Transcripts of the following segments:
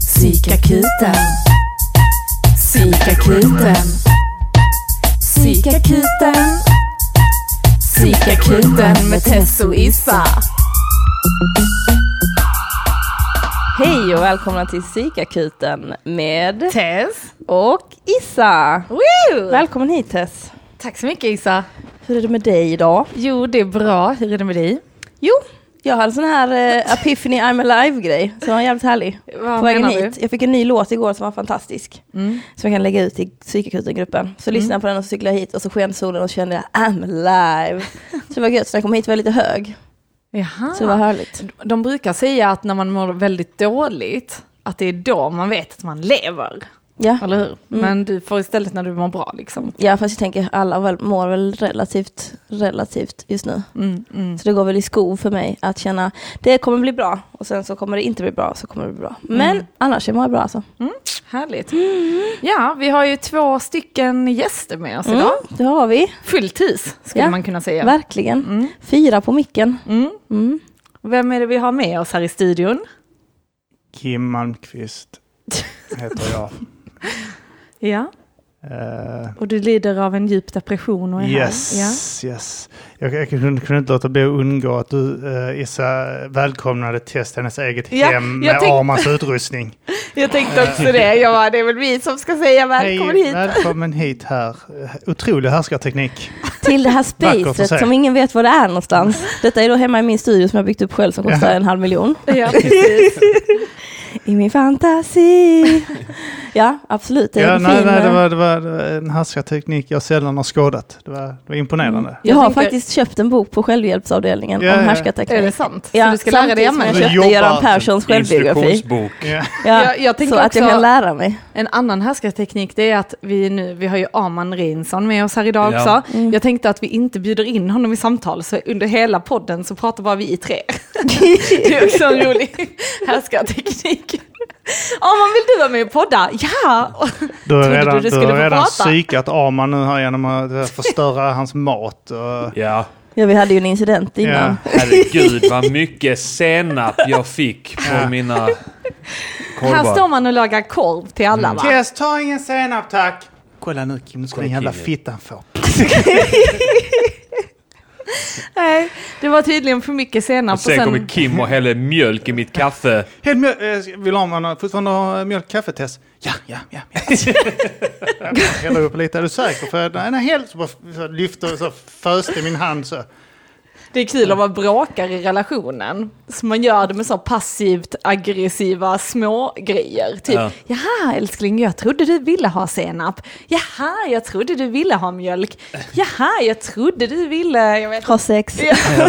Psykakuten. Psykakuten. Psykakuten. Psykakuten med Tess och Issa. Hej och välkomna till Psykakuten med Tess. och Issa. Woo! Välkommen hit Tess. Tack så mycket Isa. Hur är det med dig idag? Jo, det är bra. Hur är det med dig? Jo, jag hade sån här uh, Epiphany I'm Alive-grej som var jävligt härlig. Vad På vägen hit. Jag fick en ny låt igår som var fantastisk. Mm. Som jag kan lägga ut i Psykakuten-gruppen. Så lyssnade jag på den och så cyklade jag hit och så sken solen och så kände jag I'm alive. Så det var gött, så när jag kom hit var jag lite hög. Jaha. Så det var härligt. De brukar säga att när man mår väldigt dåligt, att det är då man vet att man lever. Ja. Eller hur? Men du får istället när du mår bra liksom. ja, fast jag tänker alla väl, mår väl relativt, relativt just nu. Mm, mm. Så det går väl i skov för mig att känna det kommer bli bra och sen så kommer det inte bli bra så kommer det bli bra. Men Mm. annars mår jag bra alltså. Härligt. Ja, vi har ju två stycken gäster med oss Mm, idag. det har vi, Fullt hus skulle Ja, man kunna säga. verkligen. Mm. Fyra på micken. Mm. Mm. Vem är det vi har med oss här i studion? Kim Malmqvist heter jag. Ja, Eh, och du lider av en djup depression och är yes, här. Ja. yes. Jag, jag kunde, kunde inte låta bli att undgå att du, uh, Issa, välkomnade Test hennes eget Ja, hem jag med tänkte- Armans utrustning. Jag tänkte också det. Jag bara, det är väl vi som ska säga välkommen Hej, hit. välkommen hit här. Eh, Otrolig härskarteknik. Till det här spacet som ingen vet var det är någonstans. Detta är då hemma i min studio som jag byggt upp själv som kostar en halv miljon. Ja, precis. I min fantasi. Ja, absolut. Det är Ja, nej, fin, nej, det, eh, var, det var det var en härskarteknik jag sällan har skådat. Det var, det var imponerande. Jag har Jag tänker- faktiskt köpt en bok på självhjälpsavdelningen Ja, om ja. härskarteknik. Är det sant? Ja, så du ska lära dig samtidigt som använda jag köpte Göran Perssons självbiografi. Ja. Ja, Jag- så att jag kan lära mig. En annan härskarteknik det är att vi nu, vi har ju Arman Reinsson med oss här idag Ja. också. Jag tänkte att vi inte bjuder in honom i samtal, så under hela podden så pratar bara vi i tre. det är också en rolig härskarteknik. Arman, vill du vara med och podda? Ja! Du har redan, du du redan psykat Arman nu här genom att förstöra hans mat. Och, Ja, Ja, vi hade ju en incident innan. herregud vad mycket senap jag fick på Ja. mina Här korvar. står man och lagar korv till alla Mm. va? Tess, ta ingen senap tack! Kolla nu Kim, nu ska den jävla fittan få. Nej, det var tydligen för mycket senap. Och sen kommer Kim och häller mjölk i mitt kaffe. Helt mjölk, eh, vill Arman fortfarande ha mjölk kaffe Tess? Ja, ja, ja. häller upp lite, är du säker? För den är helt så, bara- så lyfter så föste i min hand så. Det är kul om man bråkar i relationen. Så man gör det med så passivt aggressiva små grejer. Typ, Ja. jaha älskling, jag trodde du ville ha senap. Jaha, jag trodde du ville ha mjölk. Jaha, jag trodde du ville... Jag vet Ha sex. Ja.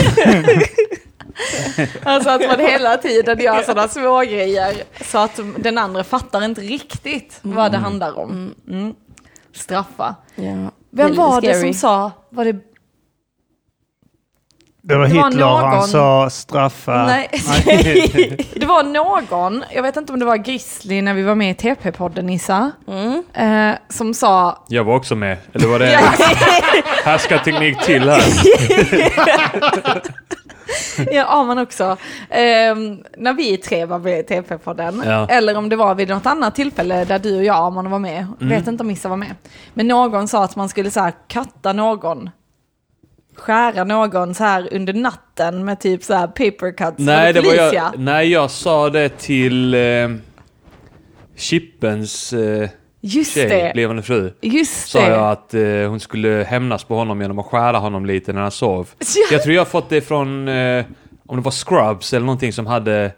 alltså att man hela tiden gör sådana små grejer så att den andra fattar inte riktigt vad det handlar om. Mm. Straffa. Ja. Vem Väldigt var det scary. som sa, var det Det var Det var Hitler han någon- sa straffa. Nej. det var någon, jag vet inte om det var Grizzly när vi var med i TP-podden Nissa, Mm. eh, som sa... Jag var också med. Eller var det Ja, härskarteknik till här? ja, Arman också. Ehm, när vi tre var med i TP-podden, Ja. eller om det var vid något annat tillfälle där du och jag, Arman, var med. Vet inte om Issa var med. Men någon sa att man skulle så här katta någon. Skära någon så här under natten med typ så här paper cuts. Nej, det var jag, nej, jag sa det till eh, Chippens eh, Just tjej, det, blivande fru. just Sa det. jag att eh, hon skulle hämnas på honom genom att skära honom lite när han sov. Ja. Jag tror jag har fått det från, eh, om det var Scrubs eller någonting som hade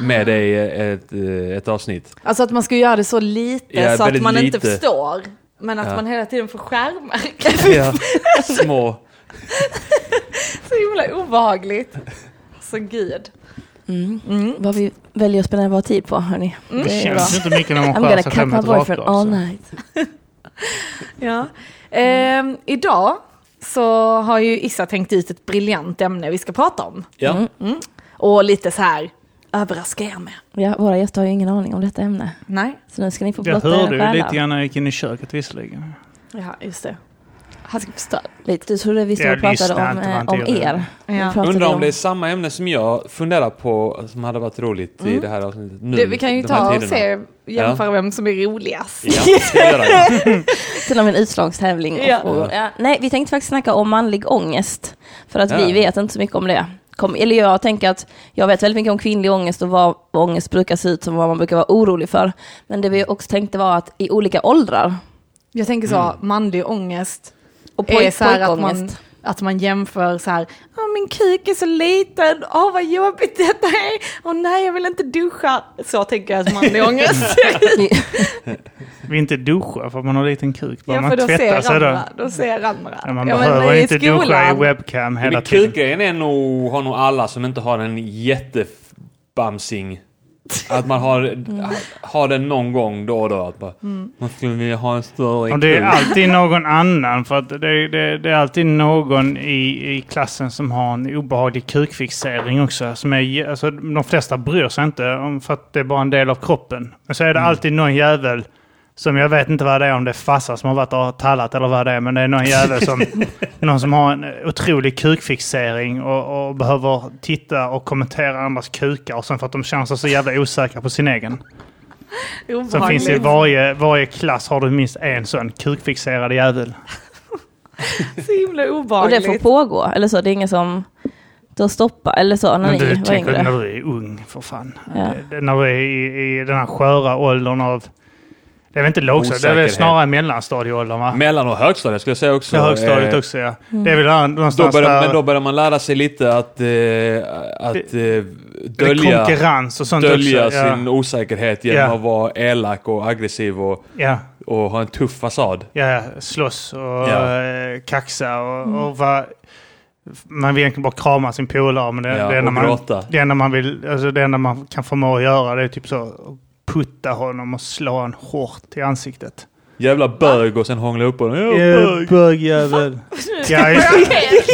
med det i ett, eh, ett avsnitt. Alltså att man ska göra det så lite Ja, så att man inte lite. förstår. Men att Ja. man hela tiden får skärmar. Ja. Små. så himla obehagligt. Så gud. Mm. Vad vi väljer att spendera vår tid på, hörni. Mm. Det bra. känns ju inte mycket när man skär sig ett boyfriend rakblad. all night. Ja. Ehm, idag så har ju Issa tänkt ut ett briljant ämne vi ska prata om. Ja. Mm. Och lite så här, överraska er med. Ja, våra gäster har ju ingen aning om detta ämne. Nej, Så nu ska ni få Jag blotta era hörde ju lite själar. grann när jag gick in i köket visserligen. ja just det. Han ska förstöra. Lite. Du trodde vi stod Jag och pratade om, eh, om jag. er. Ja. Undrar om det är samma ämne som jag funderar på som hade varit roligt i det här avsnittet. Nu, Du, vi kan ju ta och se, jämföra vem som är roligast. Ja. Sen har vi en utslagstävling. och Ja. Ja. Nej, vi tänkte faktiskt snacka om manlig ångest. För att vi Ja. vet inte så mycket om det. Kom, eller jag tänker att jag vet väldigt mycket om kvinnlig ångest och vad ångest brukar se ut som vad man brukar vara orolig för. Men det vi också tänkte var att i olika åldrar Jag tänker så, manlig ångest och är poj- så här att man, att man jämför så här, "Åh, min kuk är så liten, åh vad jobbigt detta är, åh nej jag vill inte duscha. Så tänker jag att manlig ångest. Vi inte duscha för att man har en liten kuk. Bara ja man tvättar ser sig då. andra, då ser andra. Ja, man Ja, men behöver inte duscha i skolan- webcam hela Men tiden. kukgrejen är nog, har nog alla som inte har en jättebamsing. Att man har, har den någon gång då och då. Att bara, Man skulle vilja ha en större Och det är alltid någon annan. För att det, är- det, det är alltid någon i, i klassen som har en obehaglig kukfixering också. Som är, alltså, de flesta bryr sig inte om för att det är bara en del av kroppen. Men så är det alltid någon jävel som jag vet inte vad det är, om det är farsa som har varit och tallat eller vad det är. Men det är någon jävel som, någon som har en otrolig kukfixering och, och behöver titta och kommentera andras kukar. Och sen för att de känner sig så jävla osäkra på sin egen. Som finns i Obehagligt. varje, varje klass har du minst en sån kukfixerad jävel. Så himla Och det obehagligt. får pågå, eller så. Det är ingen som då stoppar, eller så, när Men ni du var tänker yngre. när du är ung, för fan. Ja. När du är i, i den här sköra åldern av... Det är väl inte lågstadiet, det är väl snarare mellanstadieåldern va? Mellan och högstadiet skulle jag säga också. Ja, högstadiet Eh, också ja. Mm. Det är väl där, Då någonstans börjar, där... men då börjar man lära sig lite att, eh, att eh, dölja, konkurrens och sånt dölja också. Ja. sin osäkerhet genom Ja. att vara elak och aggressiv och, Ja, och ha en tuff fasad. ja, slåss och Ja. eh, kaxa och, och vara... Man vill egentligen bara krama sin polare men det, Ja, det, enda man, det, enda man vill, alltså det enda man kan förmå att göra det är typ så putta honom och slå honom hårt i ansiktet. Jävla bög och sen hångla upp på den. Ja, Ja, bög. Bögjävel.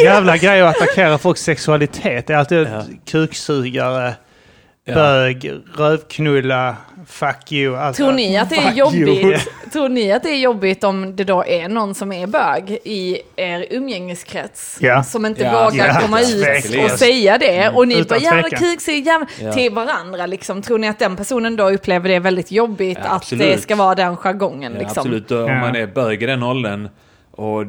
Jävla grej att attackera folks sexualitet. Det är alltid Ja. kuksugare, Ja. bög, rövknulla, fuck you. Allt Tror ni att det är Fuck you. jobbigt? Tror ni att det är jobbigt om det då är någon som är bög i er umgängeskrets? Ja. Som inte Ja. vågar Ja, komma ut tveklöst. och säga det. Och ni Utan bara jävla säger jävla Ja. till varandra liksom. Tror ni att den personen då upplever det väldigt jobbigt Ja, att det ska vara den jargongen Ja, liksom? absolut. Om Ja. man är bög i den åldern och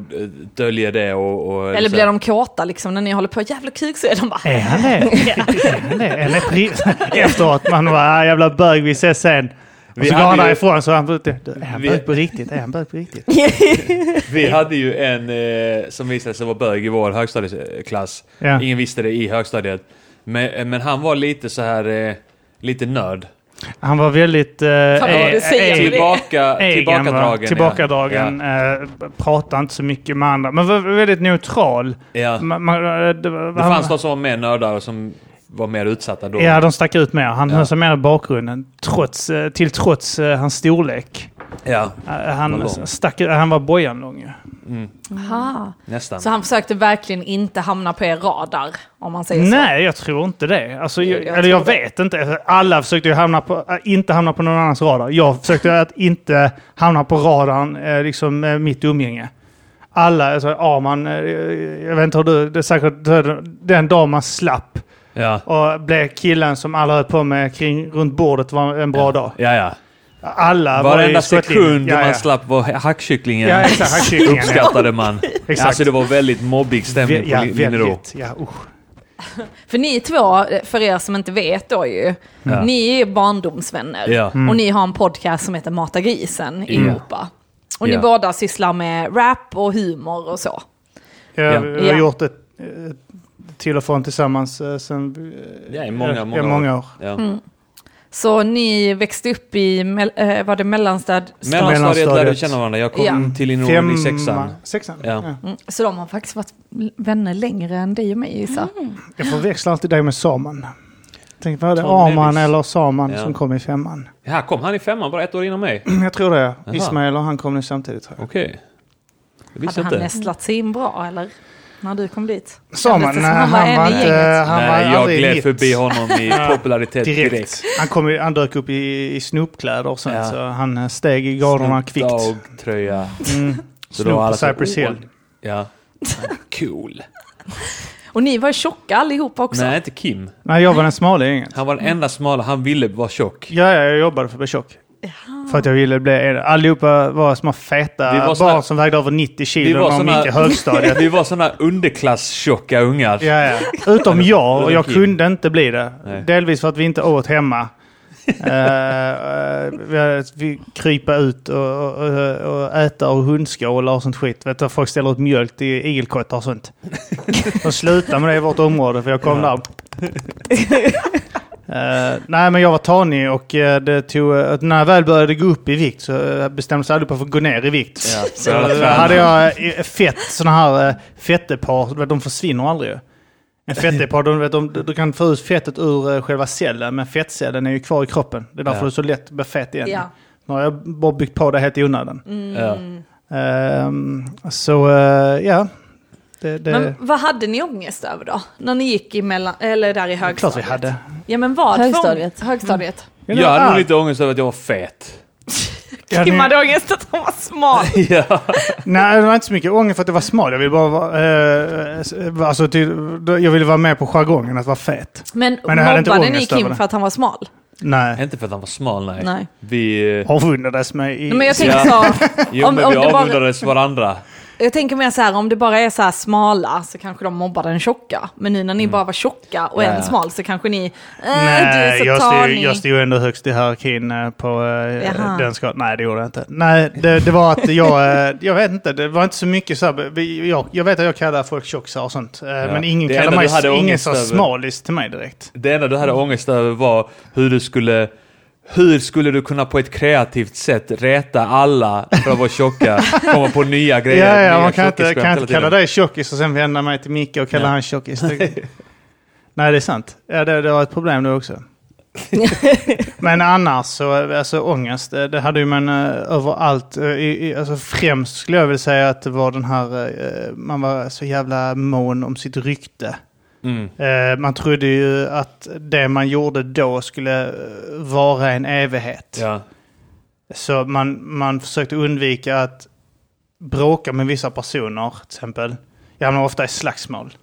döljer det och... och Eller så- blir de kåta liksom när ni håller på jävla kuk så är de bara Är han det? Är han det? Eller pri- efteråt man bara, ah, jävla bög, vi ses sen. Och Vi så går han hade ju- därifrån så är han, är bög på riktigt? Är han bög på riktigt? Vi hade ju en eh, som visade sig vara bög i vår högstadieklass. Ja. Ingen visste det i högstadiet. Men, men han var lite så här, eh, lite nörd. Han var väldigt... Eh, eh, eh, Tillbaka, egen, tillbakadragen. Tillbakadragen. Eh, pratade inte så mycket med andra. Men var väldigt neutral. Ja. Ja. Man, man, eh, det, var- Det han- fanns de som var mer nördar och som var mer utsatta då. Ja, de stack ut mer. Han Ja. höll sig mer i bakgrunden. Trots, eh, till trots eh, hans storlek. Ja, Var Han, lång. stack, han var bojan lång ju. Mm, Aha. nästan. Så han försökte verkligen inte hamna på er radar, om man säger så. Nej, jag tror inte det. Alltså, jag, Jag eller jag tror det. vet inte. Alla försökte ju hamna på, äh, inte hamna på någon annans radar. Jag försökte att inte hamna på radarn, eh, liksom med mitt umgänge. Alla, alltså Arman, eh, jag vet inte hur du, det är säkert den dag man slapp Ja. och blev killen som alla höll på med kring, runt bordet var en bra dag. Ja, ja. Alla var Varenda i skottlinjen. sekund ja, man ja. slapp var hackkycklingen Ja, exakt. Hackkycklingen. uppskattade man. Exakt. Alltså det var väldigt mobbig stämning ja, på Lin- Linnero. Ja, usch. För ni två, för er som inte vet då ju, Ja. ni är barndomsvänner. Ja. Och ni har en podcast som heter Mata grisen ihop. va? Och ni Ja. båda sysslar med rap och humor och så. Ja. Vi har Ja. gjort ett eh, till och från tillsammans eh, sen... eh, Ja, i många, ja, många, många år. Ja. Så ni växte upp i, eh, var det mellanstad? Mellanstadiet lärde vi känna varandra. Jag kom Ja. till Fem, i sexan. Sexan? Ja. Mm. Så de har faktiskt varit vänner längre än dig och mig gissar. Jag förväxlar alltid dig med Saman. Tänk, var det Arman eller Saman Ja. som kom i femman? Här kom han i femman, bara ett år innan mig. Jag tror det. Ismail och han kom nu samtidigt. Okej. Visste Hade han inte. nästlat sig in bra eller? När du kom dit? Kändes det nej, han han var i inte... Han var Nej, jag gled förbi honom i popularitet direkt. Direkt. Han, kom, ju- han dök upp i, i Snoop-kläder sen Ja. så han eh, steg i graderna kvickt. Dogg-tröja. Mm. Så Snoop på Cypress "Åh, Hill. Ja. Cool. Och ni var tjocka allihopa också. Nej, inte Kim. Nej, jag var den smala i gänget. Han var den enda smala, han ville vara tjock. Ja, ja, jag jobbade för att bli tjock. För att jag ville bli... Allihopa var små feta Vi var barn såna- som vägde över 90 Vi kilo när de gick i högstadiet. Vi var såna underklass-tjocka ungar. Ja, ja. Utom jag, och jag kunde inte bli det. Nej. Delvis för att vi inte åt hemma. Eh, eh, vi, krypa ut och, och, och äta ur hundskålar och sånt skit. Vet du, folk ställer ut mjölk till igelkottar och sånt. Och sluta med det i vårt område för jag kom där. Eh, nej men jag var tanig och eh, det tog, uh, när jag väl började gå upp i vikt så uh, bestämde sig allihopa för att gå ner i vikt. Ja, Så uh, hade jag fett, sådana här uh, fettepar, du vet, de försvinner aldrig ju. En fettepar, de, vet, de, du kan få ut fettet ur själva cellen, men fettcellen är ju kvar i kroppen. Det är därför Ja. är så lätt att bli fet igen. Ja. Nu har jag bara byggt på det helt i onödan. Ja. Ehm, så ja. Det, det, Men vad hade ni ångest över då? När ni gick i mellan, eller där i klart vi högstadiet? hade. Ja men vad? Högstadiet. Högstadiet. Ja, det Jag var hade nog lite ångest över att jag var fet. Kim hade ångest att han var smal. ja. Nej, det var inte så mycket ångest för att det var smal. Jag ville bara vara, eh, alltså, till, jag ville vara med på jargongen att vara fet. Men, Men jag hade inte mobbade ni Kim för att han var smal? Nej, Inte för att han var smal, nej. Nej. Vi, eh, avundades mig i... Nej, men jag tänker Ja. så, jo, Om- men om vi avundades varandra. Jag tänker mer så här, om det bara är så här smala så kanske de mobbar den tjocka. Men nu när ni bara var tjocka och Mm. Ja, en ja. smal så kanske ni, äh, du Nej, så jag stod, jag stod ändå högst i hierarkin eh, på Jaha. den skalan. Nej, det gjorde jag inte. Nej, det, det var att jag... eh, Jag vet inte, det var inte så mycket så här, vi- jag, jag vet att jag kallar folk tjockisar och sånt. eh, Men ingen Det kallar enda mig... du Ingen sa smalis till mig direkt. Det enda du hade ångest över var hur du skulle hur skulle du kunna på ett kreativt sätt räta alla för att vara tjocka? Komma på nya grejer. Ja, ja, nya man kan inte, kan inte kalla dig tjockis och sen vända mig till Micke och kalla Ja. han tjockis. Nej, det är sant. Ja, det, det var ett problem då också. Men annars så, alltså ångest, det, det hade ju man uh, överallt. Uh, i, i, alltså främst skulle jag vilja säga att det var den här, eh, man var så jävla mån om sitt rykte. Mm. Eh, man trodde ju att det man gjorde då skulle eh, vara en evighet. Ja. Så man, man försökte undvika att bråka med vissa personer, till exempel. Jag hamnade ofta i slagsmål.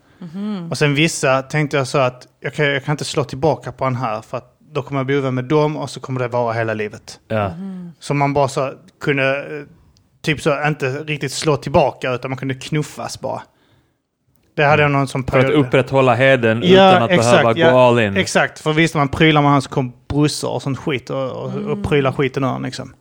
Och sen vissa tänkte jag så att jag kan, jag kan inte slå tillbaka på den här för att då kommer jag bli ovän med dem och så kommer det vara hela livet. Ja. Så man bara så kunde, eh, typ så, inte riktigt slå tillbaka utan man kunde knuffas bara. Det hade jag någon som För att upprätthålla heden utan att behöva gå ja, all in. Exakt, för visst man prylar med hans kom brorsor och sånt skit och, och, och prylar skiten ur liksom.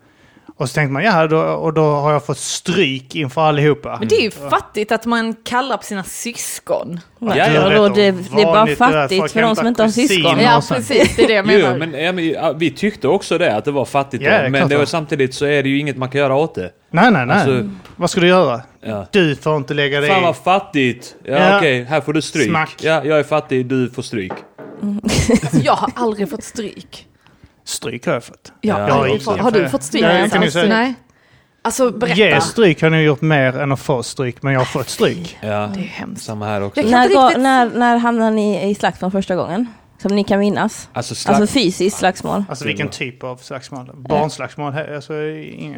Och så tänkte man, ja, då, och då har jag fått stryk inför allihopa. Men det är ju fattigt att man kallar på sina syskon. Ja, ja. Ja, då, det, det är bara det fattigt för de som inte har syskon. Ja, precis. Det är det jag menar. Jo, men, ja, men ja, vi tyckte också det, att det var fattigt. Ja, det är men det var, det. samtidigt så är det ju inget man kan göra åt det. Nej, nej, nej. Alltså- Vad ska du göra? Ja. Du får inte lägga dig Fan vad fattigt! Ja, Ja. okej, här får du stryk. Smack. Ja, jag är fattig, du får stryk. Jag har aldrig fått stryk. Stryk har jag fått. Har, Ja, jag fått, också. har du fått stryk? Nej, ni säga. Nej. Alltså berätta. Ge stryk har ni gjort mer än att få stryk, men jag har fått stryk. Ja, Det är hemskt. samma här också. När, inte riktigt- när, när hamnade ni i slagsmål första gången? Som ni kan minnas? Alltså, slapp, Alltså fysiskt slagsmål? Alltså vilken typ av slagsmål? Barnslagsmål? Alltså,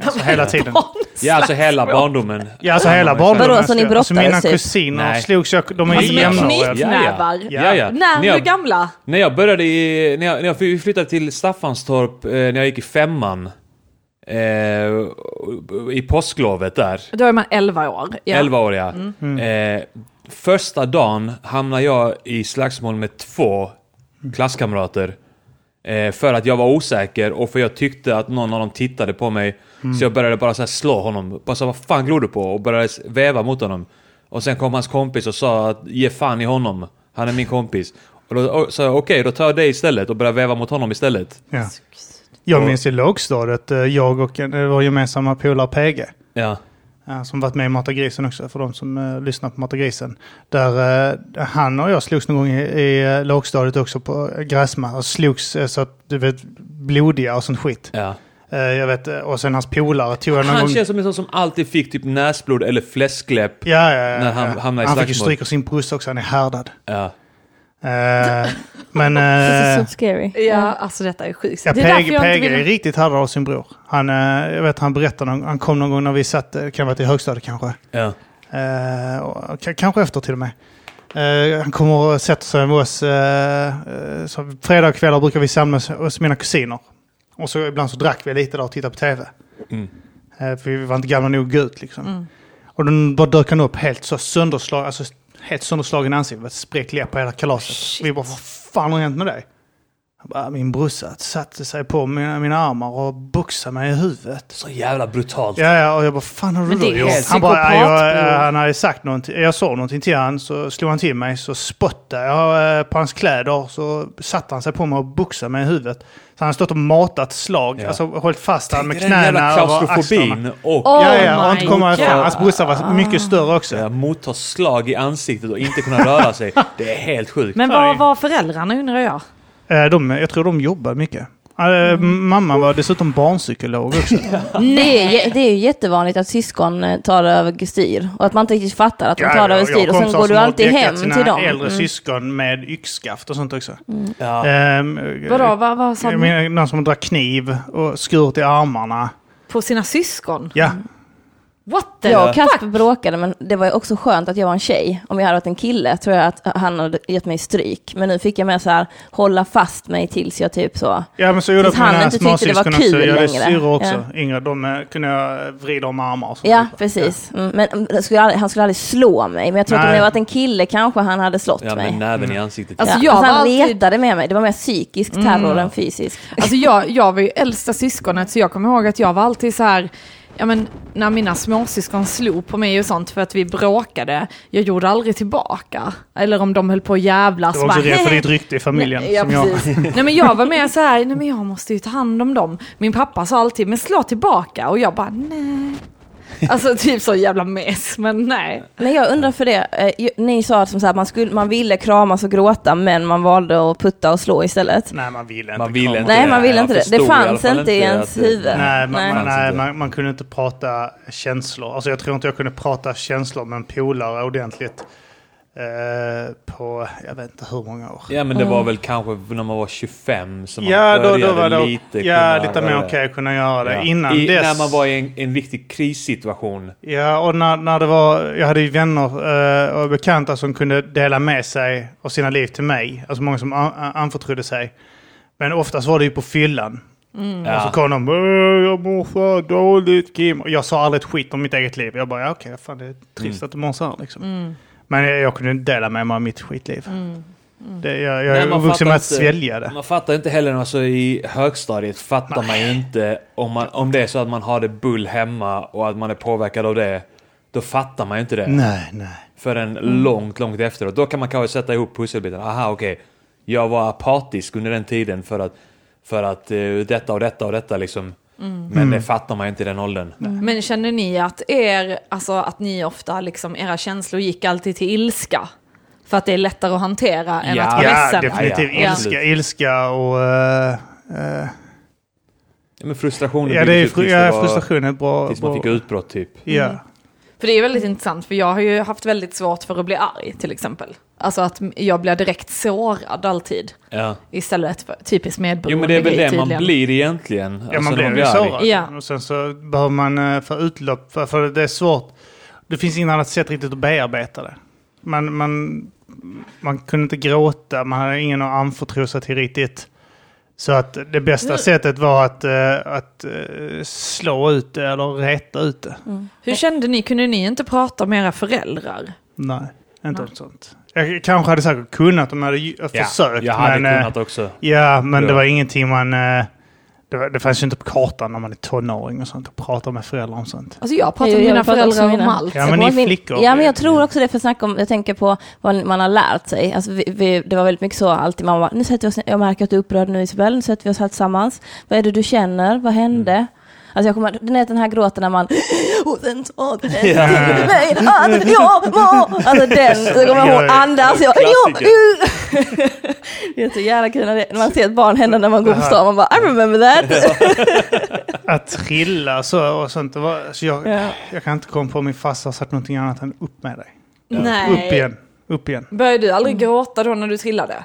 alltså hela tiden. ja, alltså hela barndomen. Ja, alltså hela Vadå, barndomen. så ni ska- alltså, mina brottades typ? kusiner Nej. slogs jag, de är Alltså jämnåriga. knytnävar. Ja, ja. När, När jag- hur gamla? När jag började i... När jag, när jag flyttade till Staffanstorp eh, när jag gick i femman. Eh, I påsklovet där. Då är man 11 år. Ja. 11 år ja. Eh, första dagen hamnade jag i slagsmål med två klasskamrater. Eh, för att jag var osäker och för jag tyckte att någon av dem tittade på mig. Så jag började bara så här slå honom. Bara så vad fan glor du på? Och började väva mot honom. Och sen kom hans kompis och sa att ge fan i honom. Han är min kompis. Och då sa jag okej, då tar jag dig istället och börjar väva mot honom istället. Ja. Jag minns i lågstadiet, eh, jag och vår gemensamma polare PG. Ja. Eh, Som varit med i Mata Grisen också, för de som uh, lyssnar på Mata Grisen. Där eh, han och jag slogs någon gång i, i lågstadiet också på uh, gräsma. Och slogs eh, så att, du vet, blodiga och sånt skit. ja. Jag vet, och sen hans polare tog jag någon Han gång... känns som en sån som alltid fick typ näsblod eller fläskläpp. Ja, ja, ja. när han ja. hamnar i han fick ju slagsmål. stryk av sin brorsa också, han är härdad. Ja. Eh, men... Det är eh, så scary. Ja, alltså detta är sjukt. Ja, det är därför inte PG är vill... riktigt härdad av sin bror. Han, eh, jag vet, han berättade, någon, han kom någon gång när vi satt, eh, kan ha varit i högstadiet kanske. Ja. Eh, och k- kanske efter till och med. Eh, han kommer och sätter sig med oss. Eh, eh, så fredagskvällar brukar vi samlas hos mina kusiner. Och så ibland så drack vi lite där och tittade på tv. Mm. För vi var inte gamla nog att gå ut liksom. Mm. Och då bara dök han upp helt så sönderslagen, alltså helt sönderslagen i ansiktet. Läpp på hela kalaset. Vi bara, vad fan har hänt med dig? Bara, min brorsa satte sig på mina, mina armar och boxade mig i huvudet. Så jävla brutalt. Ja, ja, och jag bara, fan har du då gjort? Han bara, jag, eh, han hade sagt någonting, jag sa någonting till han så slog han till mig, så spottade jag eh, på hans kläder, så satte han sig på mig och boxade mig i huvudet. Så han har stått och matat slag, Ja. alltså hållit fast han med Tänk dig den knäna över axlarna. klaustrofobin och Oh ja, ja, och my inte komma ifrån. Hans brorsa var mycket större också. ja, motta slag i ansiktet och inte kunna röra sig. Det är helt sjukt. Men vad var föräldrarna undrar jag? Eh, De, jag tror de jobbar mycket. Eh, Mamma var dessutom barnpsykolog också. Det är, det är ju jättevanligt att syskon eh, tar över styr och att man inte riktigt fattar att de tar över styr och sen går du alltid hem sina till dem. äldre Mm. syskon med yxskaft och sånt också. Ja. Ehm, Vadå, vad, vad sa menar, någon som drar kniv och skurit i armarna. På sina syskon? Ja, What the Jag och fuck? Kasper bråkade men det var ju också skönt att jag var en tjej. Om jag hade varit en kille tror jag att han hade gett mig stryk. Men nu fick jag med så här hålla fast mig tills jag typ så. ja men så gjorde jag på han mina inte tyckte det var småsyskon också. Jag hade längre. syrror också, Ja. yngre. De eh, kunde jag vrida om armar och sånt. Ja, precis. Mm, men mm, skulle aldrig, han skulle aldrig slå mig. Men jag tror att om Nej. jag varit en kille kanske han hade slått ja, mig. med näven i ansiktet. Alltså, ja. jag alltså, han alltid- retade med mig. Det var mer psykisk terror än fysisk. Alltså jag, jag var ju äldsta syskonet så jag kommer ihåg att jag var alltid så här, ja men när mina småsyskon slog på mig och sånt för att vi bråkade, jag gjorde aldrig tillbaka. Eller om de höll på att jävlas. Det var också rädd för ditt rykte i familjen. Nej, ja, som jag. nej men jag var mer så här, nej men jag måste ju ta hand om dem. Min pappa sa alltid, men slå tillbaka. Och jag bara, nej. Alltså typ så jävla mes, men nej. Men jag undrar för det, eh, ni sa att som så här, man, skulle, man ville kramas och gråta men man valde att putta och slå istället. Nej, man ville inte. Man ville inte Nej, det. man ville inte det. Det fanns fall inte i ens det- huvud. Nej, man, Nej. man, nej inte. man, man kunde inte prata känslor. Alltså jag tror inte jag kunde prata känslor med en polare ordentligt på, jag vet inte hur många år. Ja men det var väl kanske när man var 25 som man Ja, då, då började var det lite ja, kunna lite mer okej att kunna göra det. Ja. Innan I, dess. När man var i en, en riktig krissituation. Ja, och när, när det var, jag hade ju vänner eh, och bekanta som kunde dela med sig av sina liv till mig. Alltså många som an, an- anförtrodde sig. Men oftast var det ju på fyllan. Och så kom de, "Åh, jag mår så dåligt Kim. Och jag sa aldrig ett skit om mitt eget liv. Jag bara, ja, okej, fan det är trist att du mår så här liksom. Men jag, jag kunde inte dela med mig av mitt skitliv. Det, jag jag Nej, är man vuxen med att fattar inte. svälja det. Man fattar inte heller, alltså i högstadiet fattar man ju inte om, man, om det är så att man har det bull hemma och att man är påverkad av det. Då fattar man ju inte det. Nej, nej. Förrän långt, långt efteråt. Då kan man kanske sätta ihop pusselbitarna. Aha, okej. Jag var apatisk under den tiden för att, för att eh, detta och detta och detta liksom. Men det fattar man ju inte i den åldern. Men känner ni att er, alltså att ni ofta liksom, era känslor gick alltid till ilska? För att det är lättare att hantera än Ja. att vara Ja, ledsen? definitivt. Ja, ja. Ilska, ilska och... eh, eh, Ja, men frustrationen ja, det är fru, tills ja, frustration är ett bra... Tills man bra fick utbrott typ. Ja. För det är väldigt intressant, för jag har ju haft väldigt svårt för att bli arg till exempel. Alltså att jag blir direkt sårad alltid. Ja. Istället för typiskt medberoende Jo men det är väl det man tydligen. blir egentligen. Ja, Alltså, man blir ju sårad. Ja. Och sen så behöver man eh, få utlopp, för, för det är svårt. Det finns inget annat sätt riktigt att bearbeta det. Man, man, man kunde inte gråta, man hade ingen att anförtro sig till riktigt. Så att det bästa sättet var att, eh, att eh, slå ut det eller reta ut det. Hur kände ni? Kunde ni inte prata med era föräldrar? Nej, inte något sånt. Jag kanske hade säkert kunnat om jag hade Ja, försökt. jag hade men, eh, kunnat också. Ja, men det Ja. var ingenting man... Det, det fanns ju inte på kartan när man är tonåring och sånt. Och pratar med föräldrar om sånt. Alltså jag pratar med mina föräldrar om allt. Ja, men ni min- flickor- Ja, men jag tror också det, för snacka om, jag tänker på vad man har lärt sig. Alltså, vi, vi, det var väldigt mycket så alltid, man bara, nu sätter vi oss jag märker att du är upprörd nu Isabel, nu sätter vi oss här tillsammans. Vad är det du känner? Vad hände? Mm. Alltså jag kommer, den, är den här gråten när man och sen sa det till mig att jag må. Alltså den, så kommer jag ihåg andas. Jag, det är så jävla kul när, det, när man ser ett barn hända när man går på stan. Man bara, I remember that. Att trilla så och sånt. Det var, så jag, Ja. jag kan inte komma på min farsa har sagt någonting annat än upp med dig. Nej. Upp igen. Upp igen. Började du aldrig gråta då när du trillade?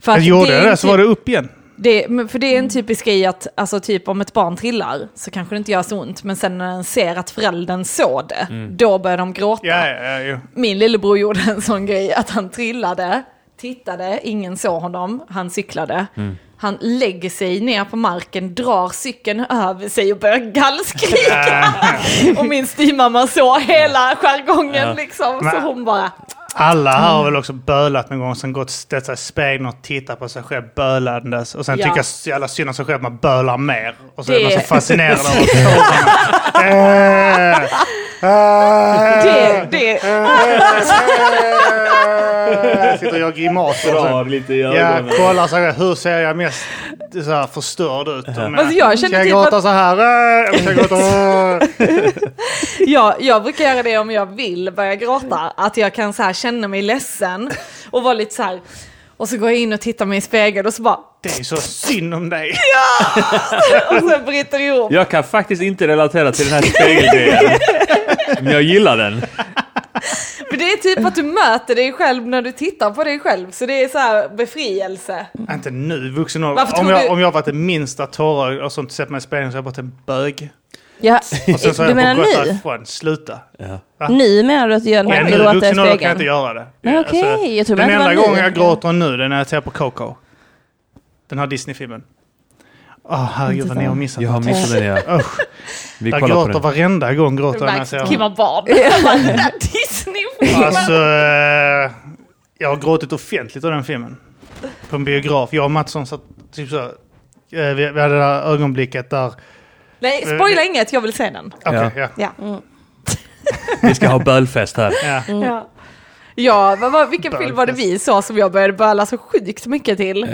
För Jag att gjorde det det, så var det upp igen. Det, för det är en typisk grej att, alltså typ om ett barn trillar så kanske det inte gör så ont, men sen när den ser att föräldern såg det, då börjar de gråta. Ja, ja, ja. Min lillebror gjorde en sån grej att han trillade, tittade, ingen såg honom, han cyklade. Han lägger sig ner på marken, drar cykeln över sig och börjar gallskrika. och min styvmamma såg hela jargongen liksom, så hon bara... Alla här har väl också bölat någon gång, sen gått ställt sig i spegeln och tittat på sig själv bölandes. Och sen Ja. tycka så jävla synd om sig själv, man bölar mer. Och så är Det- man så fascinerad av. Eh, eh, Det, det, eh, Sitter och gör grimaser. Ja, kollar så här, hur ser jag mest så här förstörd ut? Om Alltså, jag känner ska jag typ gråta att- så här? Eller ska jag gråta? eh? jag, brukar göra det om jag vill börja gråta, att jag kan så här känna mig ledsen och vara lite så här, och så går jag in och tittar mig i spegeln och så bara, Det är så synd om dig. och sen bryter det ihop. Jag kan faktiskt inte relatera till den här spegelgrejen. Men jag gillar den. Det är typ att du möter dig själv när du tittar på dig själv, så det är så här befrielse. Inte nu, vuxen ålder. Om jag, du- om jag varit det minsta tårar och sånt, sett mig i spegeln så har jag varit en bög. Ja, Och sen så har du jag menar nu? därifrån. Sluta. Nu menar du att du gör den Ja, här gråta i vuxen ålder kan jag inte spegeln? göra det. Okej. Jag tror den enda var gången nu. jag gråter nu, det är när jag tittar på Coco. Den här Disney-filmen. Åh, herregud vad ni har missat. Jag har missat den ja. Usch. Vi Jag gråter den. varenda gång gråter jag när jag ser att den. Kim har barn. Där Disney-filmen. Alltså, eh, jag har gråtit offentligt av den filmen. På en biograf. Jag och Mattsson satt typ så. eh, Vi, vi hade det här ögonblicket där... Nej, spoila inget, jag vill se den. Okej, ja. Ja. Vi ska ha bölfest här. ja. Ja, ja vad, vad, vilken film var det vi såg som jag började böla så sjukt mycket till? Eh,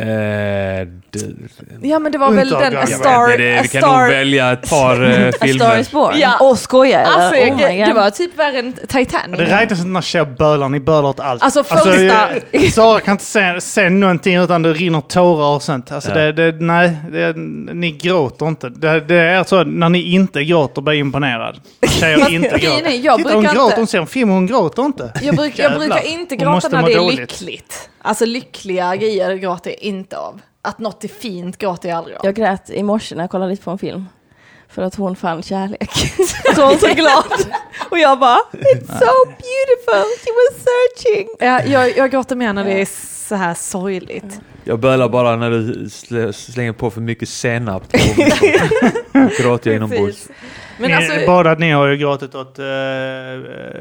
Ja men det var väl den. A jag Star... vet inte, det, A vi kan Star nog välja ett par eh, A Star filmer. is born? Ja. Åh, skojar eller? Alltså, oh my det var typ värre än Titanic. Det räknas inte när tjejer bölar, ni bölar åt allt. Alltså, första- eh, Sara kan inte se, se någonting utan det rinner tårar och sånt. Alltså Ja. det, det, nej, det, ni gråter inte. Det, det är så att när ni inte gråter blir jag imponerad. Tjejer inte gråter. är, jag Titta, hon brukar gråter, inte- hon ser en film och hon gråter inte. Jag, bruk, jag Jävlar. brukar inte gråta när det är dåligt. lyckligt. Alltså lyckliga grejer gråter jag inte av. Att något är fint gråter jag aldrig av. Jag grät i morse när jag kollade lite på en film. För att hon fann kärlek. så hon var så glad. Och jag bara, it's so beautiful, she was searching. Ja, jag, jag gråter mer när det är så här sorgligt. Jag bölar bara när du sl- slänger på för mycket senap. Gråter jag inombords. Men ni, alltså, Båda ni har ju gråtit åt uh,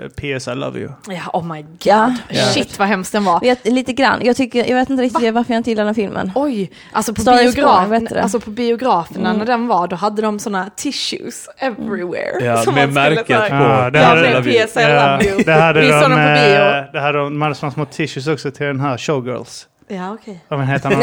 PS I Love You. ja, oh my god. Ja. Shit vad hemskt den var. Vet, lite grann. Jag, tycker, jag vet inte riktigt varför jag inte gillar den här filmen. Oj, alltså på, biograf, alltså på biograferna när den var, då hade de såna tissues everywhere. Ja, som med märket på. Ja, det hade- med PS I love you. det hade Vi de, på bio. eh, det hade de, de hade små tissues också till den här Showgirls. Ja, okej. Av en helt annan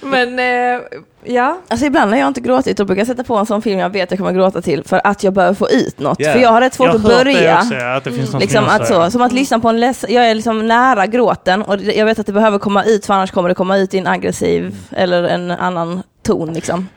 Men, eh, ja. Alltså ibland när jag inte gråtit då brukar jag sätta på en sån film jag vet jag kommer gråta till för att jag behöver få ut något. Yeah. För jag har rätt svårt Jag att börja. också, ja, att det finns någon Liksom att så, som att lyssna på en leds- jag är liksom nära gråten och jag vet att det behöver komma ut för annars kommer det komma ut i en aggressiv eller en annan ton liksom.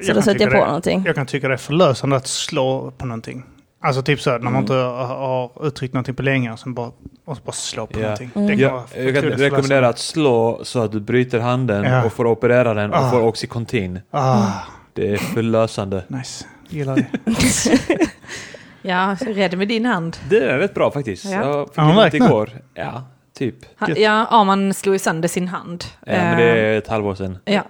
Så Jag då sätter jag på det- någonting. Jag kan tycka det är förlösande att slå på någonting. Alltså typ så här, när man Mm. inte har, har uttryckt någonting på länge och sen bara, så bara slå på Ja. någonting. Mm. Det kan Jag, kan rekommendera att slå så att du bryter handen Ja. och får operera den och Ah. får Oxycontin. Ah, Det är förlösande. nice. Gillar det. Ja, rädd med din hand. Det är rätt bra faktiskt. Ja. Jag fick ja, räknat? igår. Ja, typ. Ha, ja, ja, man slog ju sönder sin hand. Ja, men det är ett halvår sedan. Eh, ja.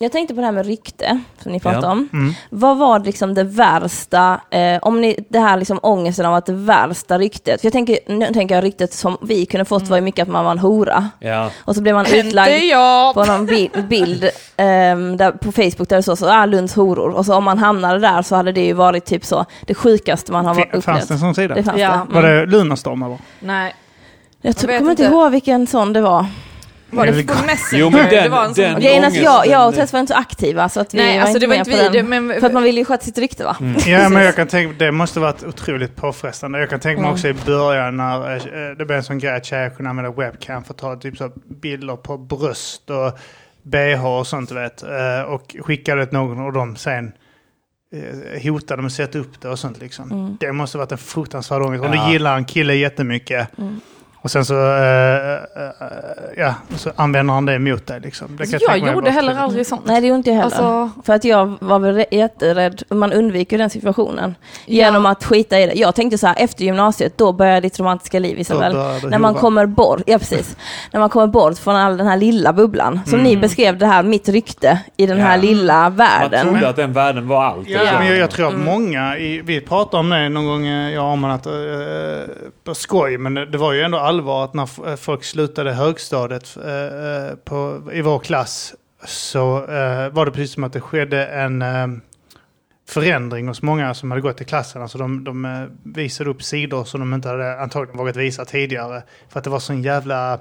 Jag tänkte på det här med rykte som ni pratade Ja. om. Mm. Vad var liksom det värsta, eh, om ni, det här liksom ångesten av att det värsta ryktet, för jag tänker, nu tänker jag ryktet som vi kunde fått var ju mycket att man var en hora. Ja. Och så blev man utlagd jag! på någon bild, bild ehm, där på Facebook där det stod så, ah, Lunds horor. Och så om man hamnade där så hade det ju varit typ så, det sjukaste man har Fin- upplevt. Fanns det en sån sida? Det fanns Ja. det. Var Mm. det Lunarstorm eller? Nej. Jag vet kommer inte. ihåg vilken sån det var. Var det på Messenger? Jo, men den- det var en sån- den- Grejen att jag, jag och Tess var inte så aktiva så att vi Nej, var alltså inte det var med inte på vi. den. Men, För att man vill ju sköta sitt rykte va? Ja, men jag kan tänka, det måste varit otroligt påfrestande. Jag kan tänka mig Mm. också i början när eh, det blev en sån grej att tjejer kunde använda webcam för att ta typ så bilder på bröst och bh och sånt du vet. Eh, Och skickade till någon och de sen eh, hotade med att sätta upp det och sånt liksom. Mm. Det måste varit en fruktansvärd ångest. Om Ja. du gillar en kille jättemycket Mm. Och sen så, eh, eh, ja, så använder han det mot dig. Liksom. Det kan Alltså, jag mig gjorde heller trevligt. aldrig sånt. Nej, det gjorde inte jag heller. Alltså- För att jag var väl jätterädd. Man undviker den situationen Ja. genom att skita i det. Jag tänkte så här, efter gymnasiet, då börjar ditt romantiska liv Isabel. När man kommer bort, ja precis. När man kommer bort från all den här lilla bubblan. Som ni beskrev det här, mitt rykte i den här Ja. lilla Man världen. trodde att den världen var allt. Ja, liksom. men jag, jag tror att många, i, vi pratade om det någon gång, eh, jag och att, eh, på skoj, men det, det var ju ändå allvar att när eh, folk slutade högstadiet eh, eh, på, i vår klass så eh, var det precis som att det skedde en eh, förändring hos många som hade gått i klassen. Alltså de, de eh, visade upp sidor som de inte hade antagligen vågat visa tidigare. För att det var sån jävla...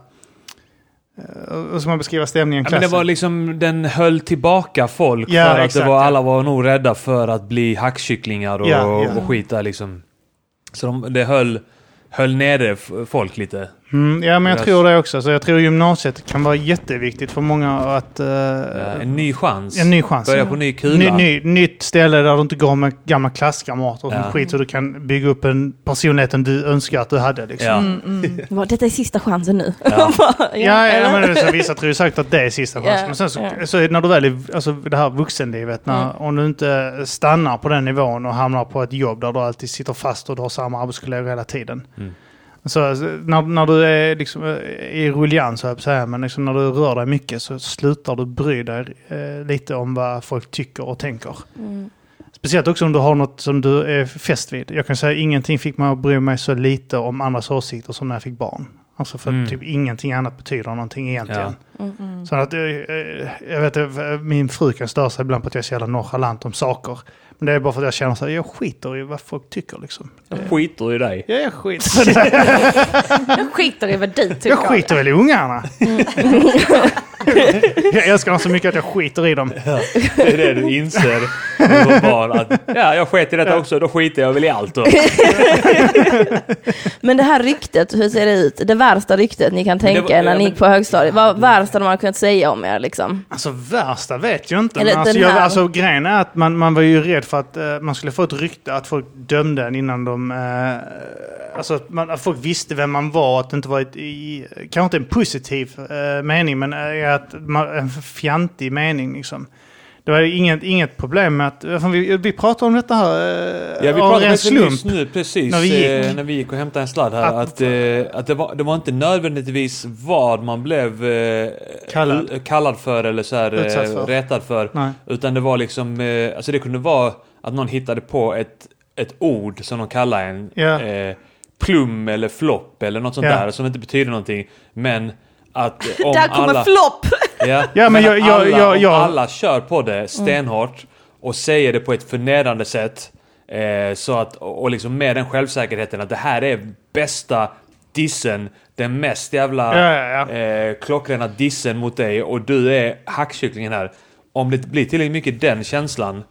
Hur ska man beskriva stämningen i Ja, klassen? men det var liksom, den höll tillbaka folk Ja, för att exakt, det var, alla var nog rädda för att bli hackkycklingar och, Ja, ja. och skit där liksom. Så de, det höll, höll nere folk lite. Mm, ja, men jag tror det också. Så jag tror gymnasiet kan vara jätteviktigt för många att... Ja, en ny chans. en ny chans. Börja på ny kula. Ny, ny, nytt ställe där du inte går med gamla klasskamrater och Ja. sånt skit. Så du kan bygga upp en personligheten du önskar att du hade. Liksom. Ja. Det var, Detta är sista chansen nu. Ja. Ja, ja, eller? men det, så vissa tror ju säkert att det är sista chansen. Men sen så, ja. så är- när du väl är alltså det här vuxenlivet, när, Mm. om du inte stannar på den nivån och hamnar på ett jobb där du alltid sitter fast och du har samma arbetskollegor hela tiden. Mm. Så alltså, när, när du är liksom, eh, i rullians, så säga, men liksom när du rör dig mycket så slutar du bry dig eh, lite om vad folk tycker och tänker. Mm. Speciellt också om du har något som du är fäst vid. Jag kan säga ingenting fick mig att bry mig så lite om andras åsikter som när jag fick barn. Alltså för Mm. typ ingenting annat betyder någonting egentligen. Mm. Så att, eh, eh, jag vet, min fru kan störa sig ibland på att jag är så jävla nonchalant om saker. Men det är bara för att jag känner så här, jag skiter i vad folk tycker liksom. Jag skiter i dig. Ja, jag skiter i det. Jag skiter i vad du tycker. Jag skiter väl i ungarna. Mm. jag älskar dem så mycket att jag skiter i dem. Det är det du inser barn. Att, ja, jag sket i detta också, då skiter jag väl i allt då. Men det här ryktet, hur ser det ut? Det värsta ryktet ni kan tänka var- er när ja, ni gick på högstadiet. Vad värsta de har kunnat säga om er liksom? Alltså värsta vet jag inte. Eller Men alltså, jag, alltså, grejen är att man, man var ju rädd för att eh, man skulle få ett rykte att folk dömde en innan de... Eh, alltså att, man, att folk visste vem man var. Att det inte var ett, i, kanske inte en positiv eh, mening, men eh, att man, en fjantig mening liksom. Det var inget, inget problem med att... Vi, vi pratade om detta här Ja, eh, vi av pratade faktiskt slump. nyss nu precis När vi vi, gick. när vi gick och hämtade en sladd här. Att- Att, eh, att det, var, det var inte nödvändigtvis vad man blev eh, Kallad. kallad för eller så här, eh, för. retad för. Nej. Utan det var liksom, eh, alltså det kunde vara att någon hittade på ett, ett ord som de kallar en. Ja. Eh, plum eller flopp eller något sånt Ja. där som inte betyder någonting. Men att om Där kommer alla... flopp! Ja, Ja, men jag- att jag- alla, jag- om jag- alla kör på det stenhårt och säger det på ett förnedrande sätt. Eh, så att, och liksom med den självsäkerheten att det här är bästa dissen, den mest jävla Ja, ja, ja. Eh, klockrena dissen mot dig och du är hackkycklingen här. Om det blir tillräckligt mycket den känslan,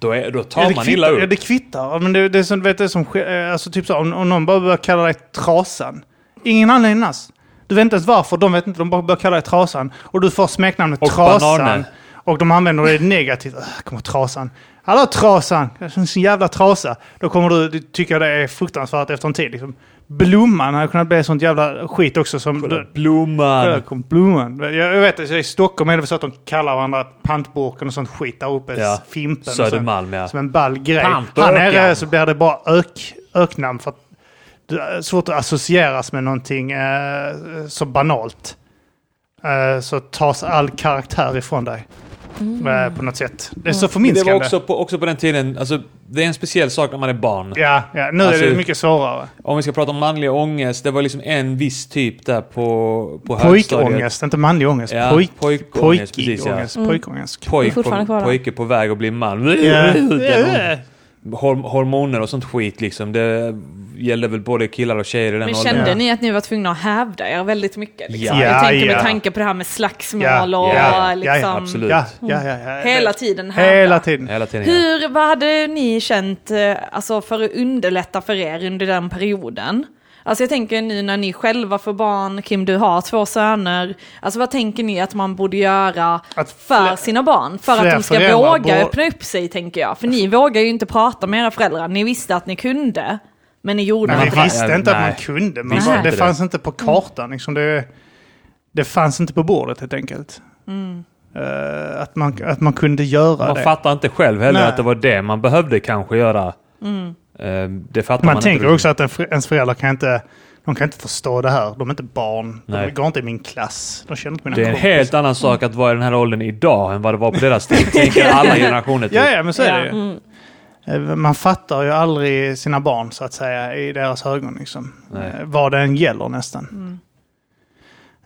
då, är, då tar Ja, man illa upp. Ja, det kvittar. Men det, det är som, vet, är som eh, alltså, typ så, om, om någon bara börjar kalla dig Trasan. Ingen anledning alls. Du vet inte ens varför, de vet inte, de bara börjar kalla dig Trasan. Och du får smeknamnet Och Trasan. Banane. Och de använder det negativt. Äh, kommer Trasan. Hallå Trasan! En jävla trasa. Då kommer du, du tycka det är fruktansvärt efter en tid. Liksom. Blomman hade kunnat bli sånt jävla skit också som... Kolla, Blomman. kom Blomman. Jag, vet att i Stockholm är det så att de kallar varandra pantburken och sånt skit där uppe. Ja, Fimpen. Södermalm ja. Som en ball grej. Pantburken. Här nere så blir det bara ök, öknamn för att svårt att associeras med någonting eh, så banalt. Eh, så tas all karaktär ifrån dig. Eh, på något sätt. Det är så Men det förminskande. var också på, också på den tiden, alltså det är en speciell sak när man är barn. Ja, ja, nu Alltså- är det mycket svårare. Om vi ska prata om manlig ångest, det var liksom en viss typ där på, på. Pojkångest, inte manlig ångest. Ja, Pojk, pojkångest, pojkig precis, ja. ångest. Mm. Pojkångest. Är Pojk på, pojke på väg att bli man. Ja. Hormoner och sånt skit liksom. Det gällde väl både killar och tjejer i den Men åldern. kände ni att ni var tvungna att hävda er väldigt mycket? Liksom? Ja. jag tänker Ja, med tanke på det här med slagsmål Ja, och ja, ja, liksom... absolut. Ja, ja, ja, ja. Hela tiden hävda. Hela tiden. Hela tiden ja. Hur, vad hade ni känt eh, alltså, för att underlätta för er under den perioden? Alltså jag tänker nu när ni själva får barn, Kim du har två söner. Alltså vad tänker ni att man borde göra Att för sina barn? För att de ska våga öppna upp sig tänker jag. För ni vågar ju inte prata med era föräldrar. Ni visste att ni kunde. Men ni gjorde Men inte vi det. visste inte att man Nej. kunde. Man Visste bara, det det. fanns inte på kartan. Liksom det, det fanns inte på bordet helt enkelt. Eh, att, man, att man kunde göra Man det. fattar inte själv heller Nej. att det var det man behövde kanske göra. Mm. Eh, Det fattar Man, man, tänker inte. också att ens föräldrar kan inte, de kan inte förstå det här. De är inte barn. Nej. De går inte i min klass. De känner inte mina Det är en kompisar. helt annan sak att vara i den här åldern idag än vad det var på deras tid. Tänker alla generationer typ. Ja, ja, men så är Ja. det ju. Eh, Man fattar ju aldrig sina barn så att säga i deras ögon. Liksom. Nej. Eh, Vad det än gäller nästan.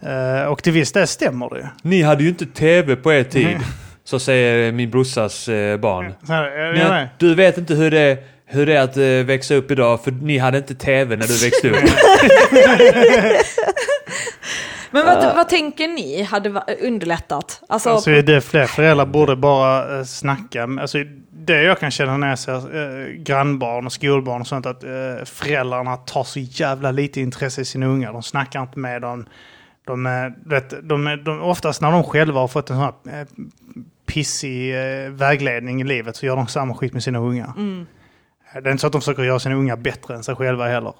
Eh, och till viss del stämmer det ju. Ni hade ju inte TV på er tid. Nej. Så säger min brorsas eh, barn. Så här, med. du vet inte hur det, hur det är att eh, växa upp idag, för ni hade inte TV när du växte upp. Men vad, vad tänker ni hade underlättat? Alltså, Alltså det fler föräldrar borde bara eh, snacka. Alltså, det jag kan känna när jag ser eh, grannbarn och skolbarn och sånt att eh, föräldrarna tar så jävla lite intresse i sina ungar. De snackar inte med dem. De, är- du vet, de, är- de, oftast när de själva har fått en sån här eh, pissig eh, vägledning i livet så gör de samma skit med sina ungar. Det är inte så att de försöker göra sina ungar bättre än sig själva heller.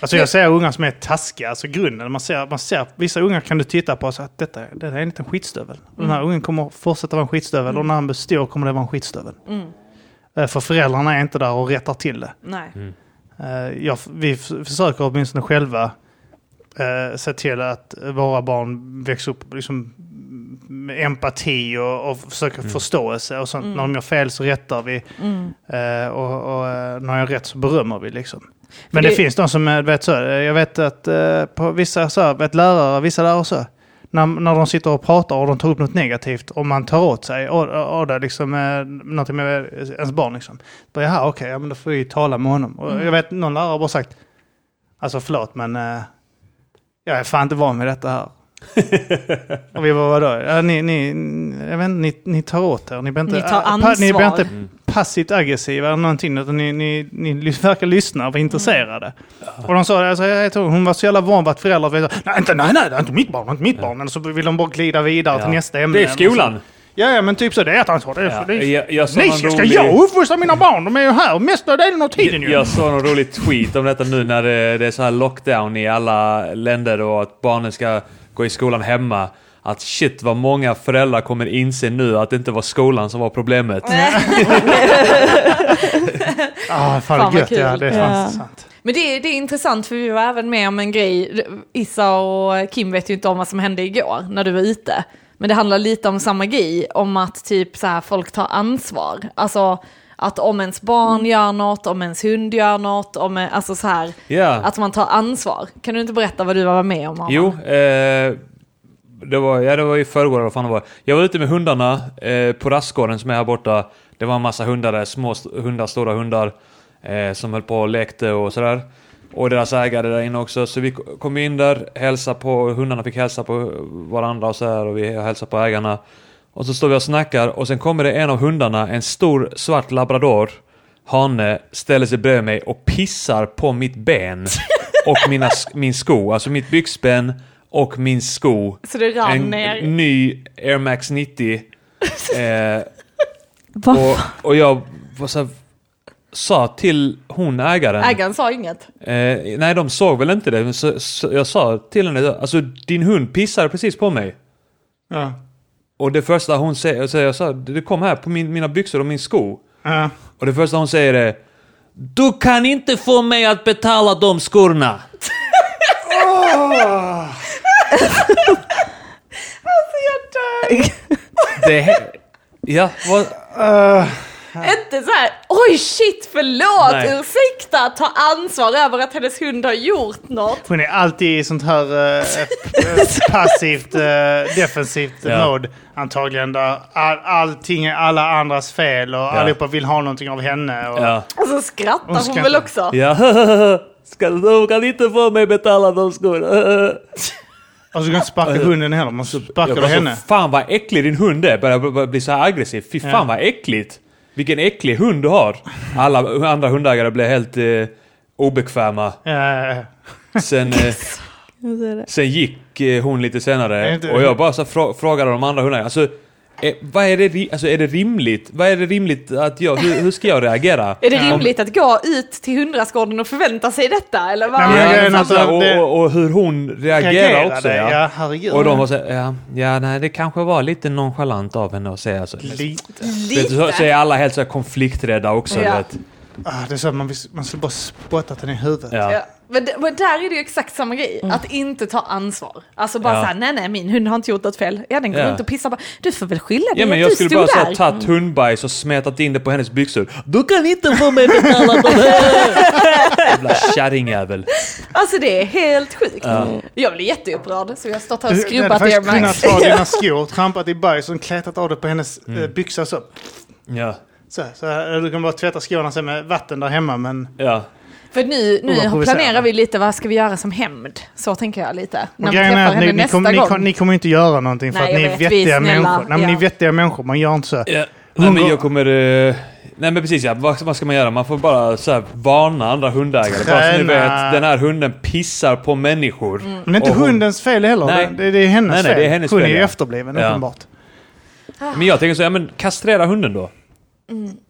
Alltså jag ser ungar som är taskiga, alltså grunden. Man ser, man ser, vissa ungar kan du titta på och säga att detta, det är en liten skitstövel. Den här ungen kommer fortsätta vara en skitstövel och när han blir stor kommer det vara en skitstövel. Eh, För föräldrarna är inte där och rättar till det. nej. Eh, Jag, vi försöker åtminstone själva eh, se till att våra barn växer upp liksom, empati och, och försöker förståelse och sånt. När de gör fel så rättar vi. Eh, och och eh, när jag har rätt så berömmer vi liksom. Men det, det- finns de som eh, vet så. Jag vet att eh, på vissa så, vet lärare, vissa lärare så. När, när de sitter och pratar och de tar upp något negativt och man tar åt sig och, och, och det liksom eh, någonting med ens barn liksom. Då är jag okej, ja, men då får vi tala med honom. Och Jag vet någon lärare har bara sagt, alltså förlåt men eh, jag är fan inte van med detta här. och vi var vadå? Ja, ni, ni, jag vet, ni, ni tar åt er. Ni blir inte, Ni tar pa- Ni blir ansvar. inte passivt aggressiva eller någonting. Utan ni, ni, ni verkar lyssna och vara intresserade. Och de sa, alltså, jag tror, hon var så jävla van vid att föräldrar vet, nej, inte, nej, nej, det är inte mitt barn, det är inte mitt barn. Men så vill de bara glida vidare till nästa ämne. Det är skolan. Ja, ja, men typ så. Det är ett ansvar. Det är, Ja, det är, jag- jag nej, ska, rolig- jag uppfostra mina barn? De är ju här mesta delen av tiden ju. Jag såg någon rolig tweet om detta nu när det, det är så här lockdown i alla länder och att barnen ska gå i skolan hemma. Att shit vad många föräldrar kommer inse nu att det inte var skolan som var problemet. Ah, fan, Fan, gött. Ja, det är fan sant. Men det, det är intressant för vi var även med om en grej, Issa och Kim vet ju inte om vad som hände igår när du var ute. Men det handlar lite om samma grej, om att typ så här folk tar ansvar. Alltså att om ens barn gör något, om ens hund gör något, om, alltså så här, Ja. att man tar ansvar. Kan du inte berätta vad du var med om? Arman? Jo, eh, det var, ja, det var i förrgår eller fan det var. Jag var ute med hundarna eh, på rastgården som är här borta. Det var en massa hundar där, små hundar, stora hundar. Eh, som höll på och lekte och sådär. Och deras ägare där inne också. Så vi ko- kom in där, hälsa på, hundarna fick hälsa på varandra och sådär och vi hälsade på ägarna. Och så står vi och snackar och sen kommer det en av hundarna, en stor svart labrador, hane, ställer sig bredvid mig och pissar på mitt ben och mina, min sko, alltså mitt byxben och min sko. Så det rann En ner. ny Air Max 90. Eh, och, och jag var så här, sa till hon ägaren. Ägaren sa inget. Eh, nej, de såg väl inte det. Men så, så jag sa till henne, alltså din hund pissar precis på mig. Ja. Och det första hon säger, så jag sa, du kom här på min, mina byxor och min sko. Ja. Och det första hon säger är Du kan inte få mig att betala de skorna! Alltså jag dör! Det Ja, vad... Inte så här, oj shit förlåt, Nej. ursäkta, ta ansvar över att hennes hund har gjort något. Hon är alltid i sånt här eh, eh, passivt, eh, defensivt Ja. mode antagligen. Där all, allting är alla andras fel och allihopa vill ha någonting av henne. Och, Ja. Och så skrattar Hon hon, skrattar. väl också. Ja, ska, de kan inte få mig betala de skorna. och så kan du inte sparka hunden heller. Man sparkar du henne. fan vad äcklig din hund är. Börjar börjar bli så här aggressiv. Fy fan Ja. vad äckligt. Vilken äcklig hund du har. Alla andra hundägare blev helt eh, obekväma. Sen, eh, sen gick eh, hon lite senare och jag bara så frå- frågade de andra hundarna. Alltså, Eh, vad är det, alltså är det rimligt? Vad är det rimligt att jag, hur, hur ska jag reagera? Är det rimligt att gå ut till hundrastgården och förvänta sig detta? Eller vad? Nej, Ja, alltså, och, det- och, och hur hon reagerar Reagerade, också. Ja. ja, herregud. Och de var så här, ja, ja, nej, det kanske var lite nonchalant av henne att säga så. Lite. Vet du, så, så är alla helt så konflikträdda också. Ja. Vet. Ah, det är så att man, vill, man skulle bara spottat den i huvudet. Ja. Men, men där är det ju exakt samma grej, Mm. att inte ta ansvar. Alltså bara Ja. såhär, nej nej min hund har inte gjort något fel. Ja den går Ja. runt och pissar på. Du får väl skylla dig Ja, men att jag du skulle stod bara där. tagit hundbajs och smetat in det på hennes byxor. Du kan inte få mig betala för det! Jävla kärringjävel. Alltså det är helt sjukt. Ja. Jag blir jätteupprörd så jag har stått här och Du, du hade skrubbat faktiskt kunnat ta dina skor, trampat i bajs och kletat av det på hennes Mm. eh, byxa så. Ja. Så, så du kan bara tvätta skorna sen med vatten där hemma men... Ja. För nu, nu planerar vi lite, vad ska vi göra som hämnd? Så tänker jag lite. När Och vi grejen träffar är att henne ni, ni, nästa kommer, ni, kom- ni kommer inte göra någonting för Nej, att ni är vettiga människor. Nej, men ni är Ja. vettiga människor, man gör inte så. Ja. Nej, men jag kommer... eh, Nej men precis ja, vad, vad ska man göra? Man får bara så här, varna andra hundägare. Bara så ni vet, den här hunden pissar på människor. Mm. Men det är inte hon- hundens fel heller. Nej. Det, det är hennes Nej, nej, fel. det är hennes Hon fel, är ju ja. efterbliven Ja. uppenbart. Men jag tänker så, ja men kastrera hunden då.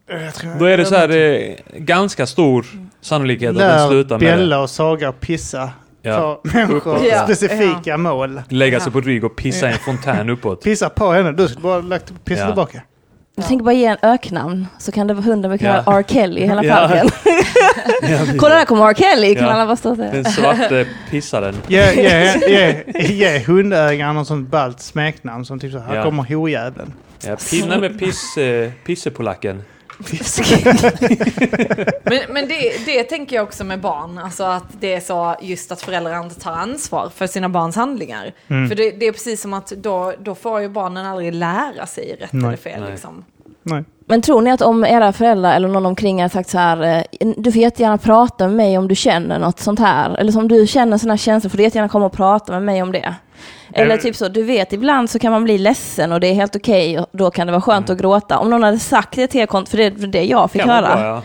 Jag tror, Då är det så här eh, ganska stor sannolikhet att den slutar med bjälla och saga och pissa Ja. för människor. Ja. Specifika mål. det. Lägga sig på rygg och pissa i en fontän uppåt. Pissa på henne, du skulle bara lagt pissa Ja. tillbaka. Jag tänker bara ge en öknamn, så kan det vara hunden vi kallar Ja. R. Kelly i hela Ja. parken. Kolla där kommer R. Kelly, kan Ja. alla bara stå och säga. Den svarte pissaren. Ge, ge, ge, ge hundägaren något sånt ballt smeknamn som typ så här Ja. kommer hojäveln. Ja, pinna med piss, eh, pissepolacken. Men, men det, det tänker jag också med barn, alltså att det är så just att föräldrar inte tar ansvar för sina barns handlingar. Mm. För det, det är precis som att då, då får ju barnen aldrig lära sig rätt Nej. eller fel. Nej. Liksom. Nej. Men tror ni att om era föräldrar eller någon omkring er sagt så här, eh, du får jättegärna prata med mig om du känner något sånt här, eller som du känner sådana känslor får du jättegärna komma och prata med mig om det. Eller typ så, du vet ibland så kan man bli ledsen och det är helt okej och då kan det vara skönt att gråta. Om någon hade sagt det till er, för det var det jag fick höra. bra, ja.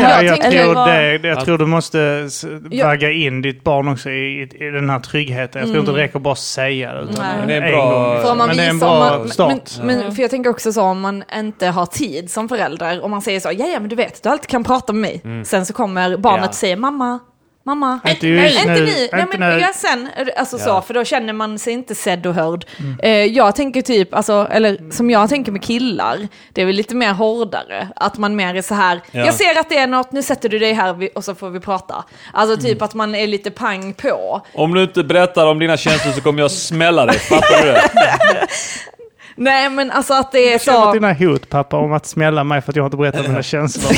Ja, jag, tror vad- det, jag tror du måste väga in ditt barn också i, i den här tryggheten. Jag tror inte det räcker bara att säga det. Men det är en bra- gång. För om man Men det är en bra man, start. Men, men, för jag tänker också så om man inte har tid som förälder, om man säger så, ja ja men du vet, du alltid kan prata med mig. Sen så kommer barnet Ja. och säger mamma, mamma. Inte Nej, just inte nu, nu. Nej, men nu. ja, sen, alltså Ja. så, för då känner man sig inte sedd och hörd. Mm. Eh, jag tänker typ, alltså, eller som jag tänker med killar, det är väl lite mer hårdare. Att man mer är så här, Ja. jag ser att det är något, nu sätter du dig här vi- och så får vi prata. Alltså typ Mm. att man är lite pang på. Om du inte berättar om dina känslor så kommer jag smälla dig. Fattar du det? Nej men alltså att det är Jag känner så... dina hot pappa om att smälla mig för att jag inte berättat mina känslor.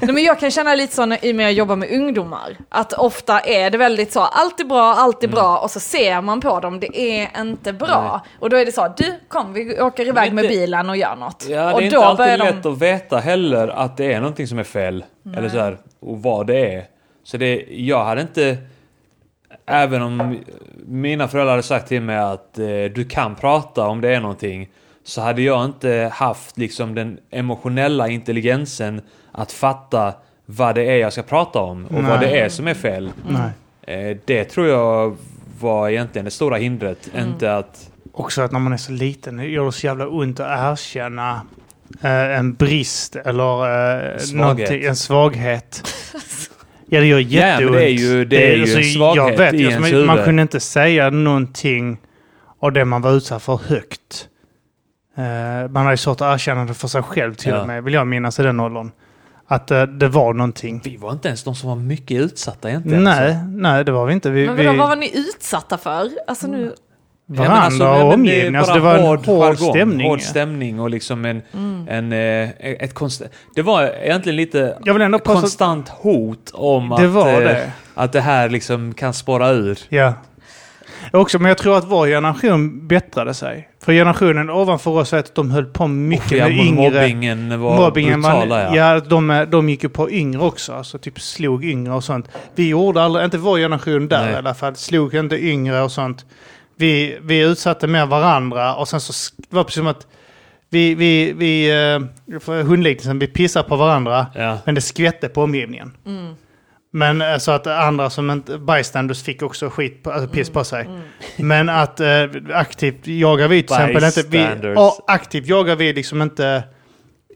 Nej, men jag kan känna lite så när, i och med att jag jobbar med ungdomar. Att ofta är det väldigt så, allt är bra, allt är bra och så ser man på dem, det är inte bra. Och då är det så, du kom vi åker iväg med bilen och gör något. Ja, det och är inte alltid lätt att veta heller att det är någonting som är fel. Eller så här, och vad det är. Så det, jag hade inte... Även om mina föräldrar hade sagt till mig att eh, du kan prata om det är någonting. Så hade jag inte haft liksom den emotionella intelligensen att fatta vad det är jag ska prata om och vad Nej. det är som är fel. Nej. Eh, det tror jag var egentligen det stora hindret. Inte att... Också att när man är så liten, det gör det så jävla ont att erkänna eh, en brist eller eh, en svaghet. Ja, det gör Ja, men jätteont. det är ju- det är ju en svaghet jag vet, i ens man, man huvud. kunde inte säga någonting av det man var utsatt för högt. Eh, man hade ju svårt att erkänna det för sig själv till Ja. och med, vill jag minnas i den åldern. Att eh, det var någonting. Vi var inte ens de som var mycket utsatta egentligen. Nej, alltså. nej, det var vi inte. Vi, Men vi, vadå, vad var ni utsatta för? Alltså nu... Ja, varandra alltså, och men det omgivning. Alltså, det var en hård, jargong, stämning. Hård stämning och liksom en... en eh, ett konst... Det var egentligen lite Jag vill ändå konstant hot om Det att, var eh, det. att det här liksom kan spåra ur. Ja. Också, men jag tror att vår generation bättrade sig. För generationen ovanför oss vet att de höll på mycket Ja, med yngre. mobbingen var Mobbingen brutala, ja. ja. de, de gick ju på yngre också. Alltså typ slog yngre och sånt. Vi gjorde aldrig, inte vår generation där Nej. i alla fall, slog inte yngre och sånt. Vi, vi utsatte mer varandra och sen så det var precis som att vi, vi, vi eh, hundliknelsen, vi pissar på varandra Ja. men det skvätte på omgivningen. Men eh, så att andra som inte, bystanders fick också skit, på, alltså piss på sig. Mm. Men att eh, aktivt jagar vi till exempel inte, vi, ja, aktivt jagar vi liksom inte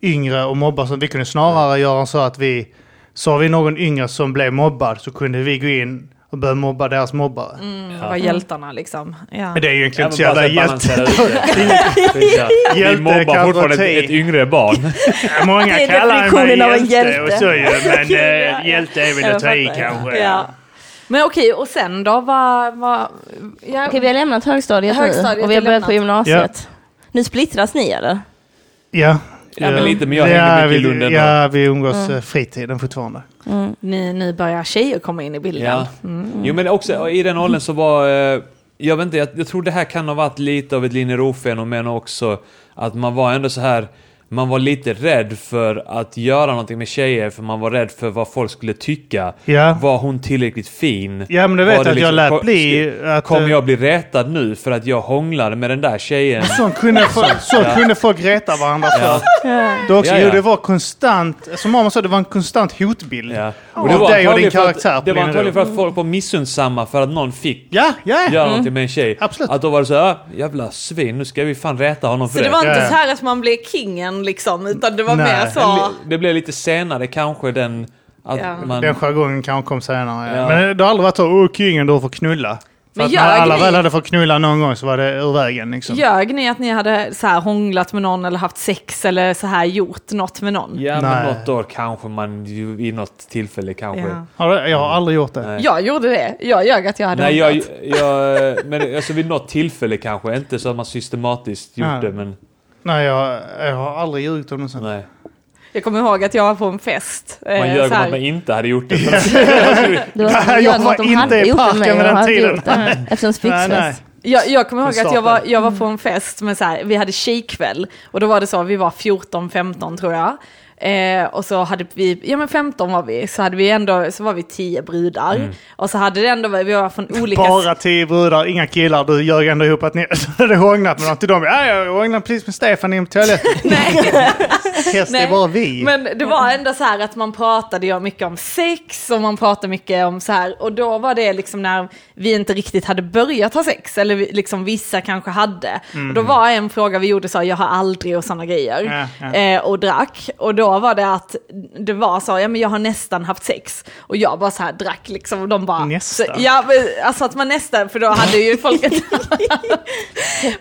yngre och mobbar. Så vi kunde snarare göra så att vi, så vi någon yngre som blev mobbad så kunde vi gå in och börja mobba deras mobbare. Mm, var hjältarna liksom. Ja. Men det är ju egentligen inte så Ja, men jävla hjälte. Vi Hjälte mobbar fortfarande ett, ett yngre barn. Många Det är kallar mig en hjälte och så ju, men Ja, eh, hjälte är väl jag att ta i kanske. Ja. Men okej, och sen då? Vad... vad ja. Okej, vi har lämnat högstadiet, Högstadiet nu och vi har börjat på gymnasiet. Nu splittras ni eller? Ja. Ja, men lite, men jag ja, hänger mycket i vi, ändå. Ja, vi umgås eh, fritiden fortfarande. Ni, nu börjar tjejer komma in i bilden. Ja. Jo men också i den åldern så var, eh, jag vet inte, jag, jag tror det här kan ha varit lite av ett Linnerot-fenomen också. Att man var ändå så här man var lite rädd för att göra någonting med tjejer för man var rädd för vad folk skulle tycka. Ja. Var hon tillräckligt fin? Ja, men du vet Var det att jag liksom- lät ko- bli att... Kommer eh, jag bli rätad nu för att jag hånglade med den där tjejen? Så kunde, folk, så kunde folk reta varandra för. Det, var också, Ja, ja. Det var konstant, som mamma sa, det var en konstant hotbild. Ja. Av dig och din att- karaktär på Det var antagligen för att folk var missundsamma för att någon fick Ja, ja. göra någonting med en tjej. Absolut. Att då var det så här, "Ah, jävla svin, nu ska vi fan räta honom för Så det var inte Ja, ja. så här att man blev kingen liksom, utan det var Nej. mer så... Det blev lite senare kanske den... Att Ja. man, Den jargongen kanske kom senare. Ja. Men det har aldrig varit så, åh kingen du får knulla. För Men när alla ni? väl hade fått knulla någon gång så var det ur vägen liksom. Ljög ni att ni hade så här hånglat med någon eller haft sex eller så här gjort något med någon? ja, men Nej. något år kanske man vid något tillfälle kanske. Ja. Har du, jag har aldrig gjort det. Nej. Jag gjorde det. Jag ljög att jag hade Nej, jag, jag, men alltså vid något tillfälle kanske, inte så att man systematiskt gjort Ja. det, men Nej, jag, jag har aldrig ljugit om det sen. nej. Jag kommer ihåg att jag var på en fest. Man eh, ljög så om här- att man inte hade gjort det. Du har Jag var inte i gjort parken vid den tiden. Efter en Nej, nej. spixfest. Jag, jag kommer ihåg att jag var, jag var på en fest med så här, vi hade tjejkväll och då var det så, vi var 14-15 tror jag. Eh, och så hade vi, ja men 15 var vi, så hade vi ändå, så var vi 10 brudar. Och så hade det ändå, vi var från olika... Bara tio brudar, inga killar. Du ljög ändå ihop att ni hade hånglat med någon till dem. Ja, jag hånglade precis med Stefan in på toaletten. Häst, det är bara vi. Men det var ändå så här att man pratade ju mycket om sex och man pratade mycket om så här och då var det liksom när vi inte riktigt hade börjat ha sex eller liksom vissa kanske hade. Och då var en fråga vi gjorde så jag har aldrig och sådana grejer Ja, ja. Eh, och drack och då var det att det var så ja men jag har nästan haft sex och jag bara så här drack liksom och de bara Nästan? Så, ja alltså att man nästan för då hade ju folk ett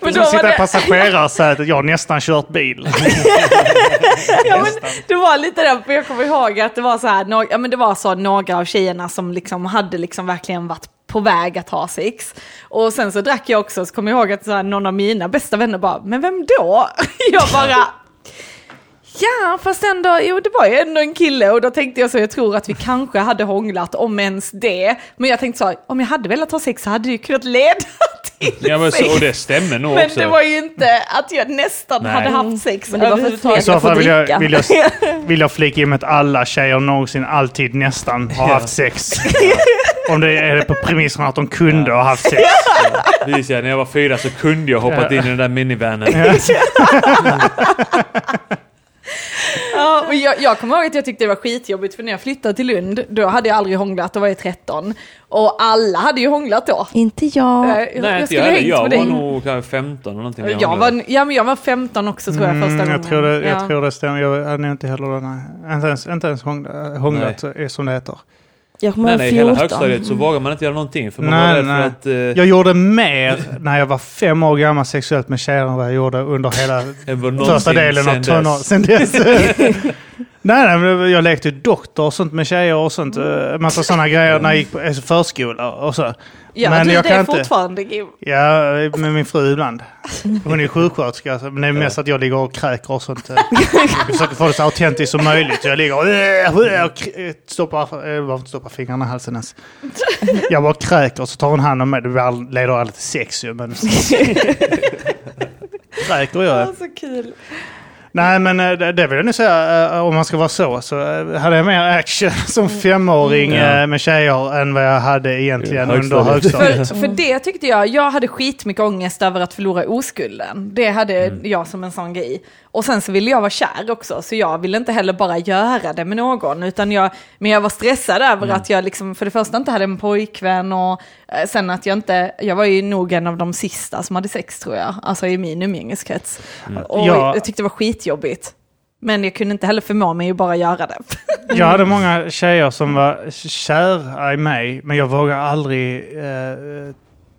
men Du sitter i passagerarsätet, jag har nästan kört bil. ja, men det var lite det, för jag kommer ihåg att det var så här, nå- ja, men det var så några av tjejerna som liksom hade liksom verkligen varit på väg att ha sex. Och sen så drack jag också, så kommer jag ihåg att så här, någon av mina bästa vänner bara, men vem då? Jag bara, ja fast ändå, jo det var ju ändå en kille och då tänkte jag så, jag tror att vi kanske hade hånglat om ens det. Men jag tänkte så, om jag hade velat ha sex så hade det ju kunnat leda till Ja, men sex. så, och det stämmer nog Men också. det var ju inte att jag nästan Nej. hade haft sex Men det var för. I så fall vill jag, vill, jag, vill jag flika in med att alla tjejer någonsin alltid nästan har haft sex. Om det är det på premissen att de kunde ha haft sex. Precis, ja, när jag var fyra så kunde jag hoppat in i den där minivanen. Ja, och jag, jag kommer ihåg att jag tyckte det var skitjobbigt för när jag flyttade till Lund, då hade jag aldrig hånglat, då var jag 13. Och alla hade ju hånglat då. Inte jag. Eh, Nej, inte jag skulle heller. hängt Jag med var dig. nog kanske 15 eller någonting. när Jag hånglade. var, ja, men jag var 15 också tror jag första Mm, gången. jag, tror det, jag ja. tror det stämmer. Jag hade nog inte heller det. Inte ens, inte ens hångla- hånglat är som det heter. Jag kommer Nej, nej, hela 14. högstadiet så vågar man inte göra någonting. För man Nej, var rädd nej. för att... Eh, Jag gjorde mer när jag var fem år gammal sexuellt med tjejer än vad jag gjorde under hela första delen av sen tonåren. Sen dess. nej, nej, jag lekte doktor och sånt med tjejer och sånt. eh, Massa sådana grejer när jag gick på alltså, förskola och så. Ja, men du jag det kan inte. fortfarande Kim. Ja, med min fru ibland. Hon är sjuksköterska, så- men det är mest att jag ligger och kräker och sånt. Jag försöker få det så autentiskt som möjligt. Jag ligger och, och stoppar, eh, varför inte stoppar fingrarna i halsen ens. Jag bara kräker och så tar hon hand om mig. Det leder alltid till sex ju, men... kräker gör jag. så kul. Nej, men eh, det, det vill jag nog säga, eh, om man ska vara så, så eh, hade jag mer action som femåring Mm. med tjejer än vad jag hade egentligen Ja, under högstadiet. För, för det tyckte jag, jag hade skitmycket ångest över att förlora oskulden. Det hade Mm. jag som en sån grej. Och sen så ville jag vara kär också, så jag ville inte heller bara göra det med någon. Utan jag, men jag var stressad över Mm. att jag liksom, för det första inte hade en pojkvän och sen att jag inte, jag var ju nog en av de sista som hade sex tror jag, alltså i min umgängeskrets. Mm. Och Ja. jag tyckte det var skitjobbigt. Men jag kunde inte heller förmå mig att bara göra det. Jag hade många tjejer som var kära i mig, men jag vågade aldrig eh,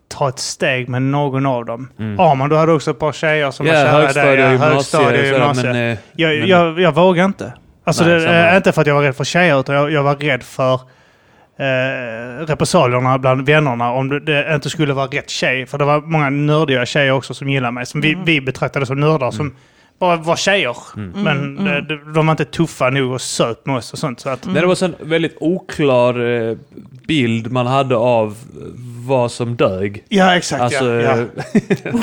ta ett steg med någon av dem. Arman, du hade också ett par tjejer som var Mm. Ja, kära i dig. högstadie och gymnasie. Men, eh, jag, men- jag, jag vågade inte. Alltså Nej, det, eh, inte för att jag var rädd för tjejer, utan jag, jag var rädd för eh, repressalierna bland vännerna om det, inte skulle vara rätt tjej. För det var många nördiga tjejer också som gillade mig, som vi, vi betraktade som nördar, som bara var tjejer. Men eh, de, de var inte tuffa nog och söp med oss och sånt. Så att, Nej, det var en väldigt oklar eh, bild man hade av eh, vad som dög. Ja, exakt. Alltså, ja, ja. eh,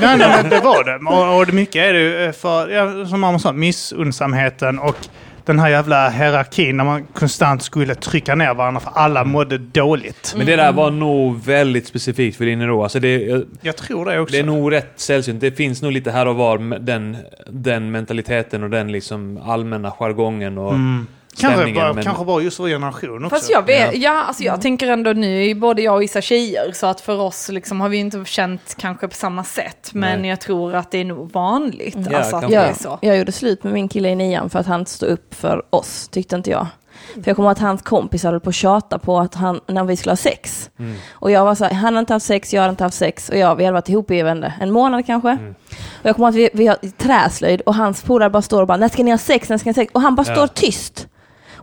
nej, nej, men det var det. Och, och mycket är det ju för, ja, som man sa, missunnsamheten och den här jävla hierarkin när man konstant skulle trycka ner varandra för alla mådde dåligt. Men det där var nog väldigt specifikt för din Alltså det, eh, Jag tror det också. det är nog rätt sällsynt. Det finns nog lite här och var den, den mentaliteten och den liksom allmänna jargongen och kanske, bara, men, kanske bara just vår generation också. Fast jag vet, ja. alltså jag tänker ändå nu både jag och Isa tjejer, så att för oss liksom har vi inte känt kanske på samma sätt, men Nej. jag tror att det är nog vanligt. Ja, alltså det Jag, är så. jag gjorde slut med min kille i nian för att han stod upp för oss, tyckte inte jag. För jag kommer ihåg att hans kompisar höll på att tjata på att han, när vi skulle ha sex. Och jag var så här, han har inte haft sex, jag har inte haft sex. Och jag, vi hade varit ihop i, inte, en månad kanske. Och jag kommer ihåg att vi, vi har träslöjd och hans polare bara står och bara, när ska ni ha sex, när ska ni ha sex? Och han bara Ja. står tyst.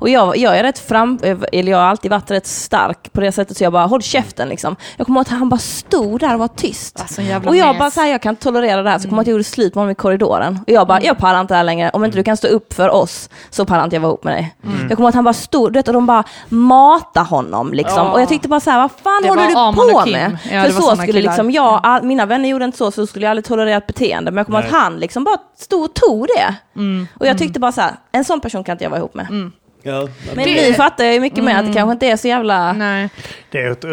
Och jag, jag är rätt fram, eller jag har alltid varit rätt stark på det sättet så jag bara, håll käften liksom. Jag kommer ihåg att han bara stod där och var tyst. Alltså, Och jag mes. bara såhär, jag kan tolerera det här. Så kom jag att jag gjorde slut med honom i korridoren. Och jag bara, Mm. jag pallar inte det här längre. Om inte du kan stå upp för oss så pallar inte jag vara ihop med dig. Mm. Jag kommer ihåg att han bara stod, du vet, och de bara matade honom liksom. Ja. Och jag tyckte bara såhär, vad fan Det håller du på med? Ja, för så skulle liksom jag, all, mina vänner gjorde inte så, så skulle jag aldrig tolerera ett beteende. Men jag kommer ihåg att han liksom bara stod och tog det. Mm. Och jag tyckte bara såhär, en sån person kan inte jag vara ihop med. Ja, Men Det- nu fattar jag ju mycket mer att det kanske inte är så jävla Nej. Det är ett, äh,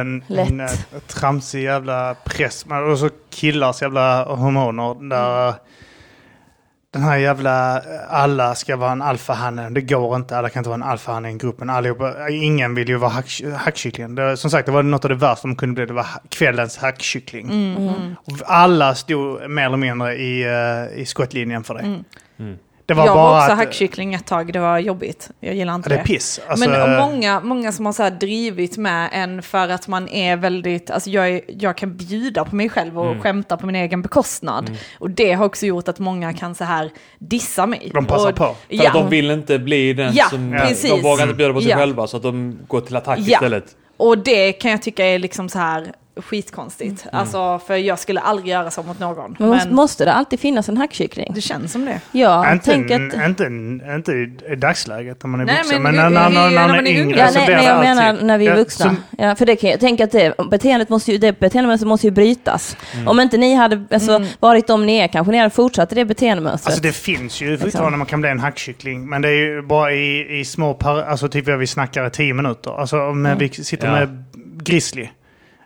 en, Lätt. en, äh, tramsig jävla press. Och så killars jävla hormoner där den här jävla alla ska vara en alfahanne. Det går inte. Alla kan inte vara en alfahanne i en grupp. Men allihopa, ingen vill ju vara hack, hackkyckling. Det, som sagt, det var något av det värsta man kunde bli. Det var kvällens hackkyckling. Och alla stod mer eller mindre i, i skottlinjen för det. Det var jag bara var också att- hackkyckling ett tag, det var jobbigt. Jag gillar inte Ja, det är piss. Alltså, Men många, många som har så här drivit med en för att man är väldigt, alltså jag, är, jag kan bjuda på mig själv och Mm. skämta på min egen bekostnad. Och det har också gjort att många kan så här dissa mig. De passar och, på. För Ja, att de vill inte bli den Ja, som... precis. De vågar inte bjuda på sig Ja. själva så att de går till attack Ja. istället. och det kan jag tycka är liksom så här skitkonstigt. Mm. Alltså, för jag skulle aldrig göra så mot någon. Men, Men, måste, det alltid finnas en hackkyckling? det känns som det. Ja, inte, tänk att... inte, inte i dagsläget när man är Nej, vuxen. men Men, när, man är yngre? Ja, så nej, blir jag alltid- menar när vi är Ja, vuxna. som- Ja, för det kan jag tänka att det, beteendet måste ju, det beteendet måste ju brytas. Om inte ni hade alltså, varit de ni är, kanske ni hade fortsatt det beteendemönstret. Alltså det finns ju fortfarande man kan bli en hackkyckling. Men det är ju bara i, i små par, alltså typ vi snackar i tio minuter. Alltså om vi sitter Ja. med Grizzly.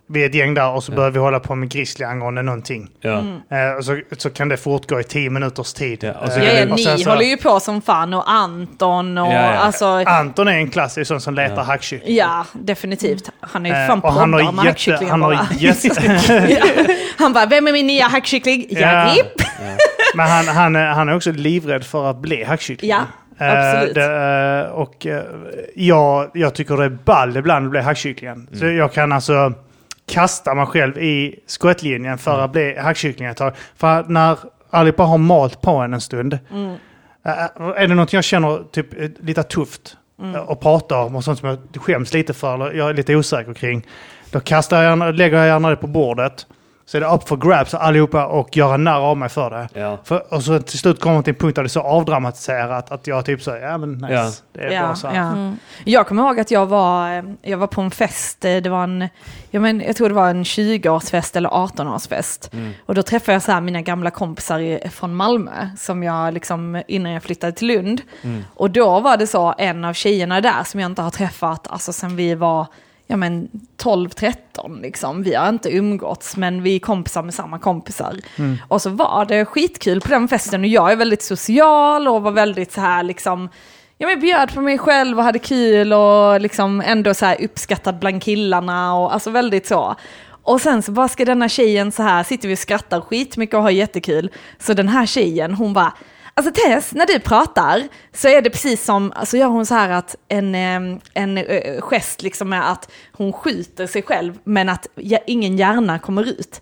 Vi är ett gäng där och så börjar vi hålla på med Grizzly angående någonting. Ja. Eh, och så, så kan det fortgå i tio minuters tid. Ja, och så Eh, Ja, det- ja, ni så- håller ju på som fan och Anton och Ja, ja. alltså... Anton är en klassisk sån som letar hackkyckling. Ja, definitivt. Han är ju Eh, fan och han har med jätte... hackkycklingar Han har jätte Ja. Han bara, vem är min nya hackkyckling? Ja. Ja, Ripp. men han, han, är, han är också livrädd för att bli hackkyckling. Ja, Eh, absolut. det, eh, och eh, jag, jag tycker det är ball ibland att bli hackkycklingen. Så jag kan alltså kasta mig själv i skottlinjen för att bli hackkyckling ett tag. För när allihopa har malt på en en stund. eh, är det något jag känner typ eh, lite tufft eh, att prata om och sånt som jag skäms lite för eller jag är lite osäker kring. Då kastar jag gärna, lägger jag gärna det på bordet. Så är det up for grabs allihopa och göra narr av mig för det. Ja. För, och så till slut kommer man till en punkt där det är så avdramatiserat att jag typ säger ja men nice. Ja. Det är Ja, bra så här. ja. Jag kommer ihåg att jag var, eh, jag var på en fest, eh, det var en, jag, men, jag tror det var en 20-årsfest eller 18-årsfest. Och då träffade jag så här mina gamla kompisar i, från Malmö, som jag liksom, innan jag flyttade till Lund. Och då var det så, en av tjejerna där som jag inte har träffat, alltså sen vi var ja men 12-13 liksom. Vi har inte umgåtts men vi är kompisar med samma kompisar. Och så var det skitkul på den festen och jag är väldigt social och var väldigt så här liksom jag men bjöd på mig själv och hade kul och liksom ändå så här uppskattad bland killarna och alltså väldigt så. Och sen så bara ska denna tjejen så här, sitter vi och skrattar skitmycket och har jättekul. Så den här tjejen, hon bara, Alltså Tess, när du pratar så är det precis som, alltså gör hon så här att en, en gest liksom med att hon skjuter sig själv men att ingen hjärna kommer ut.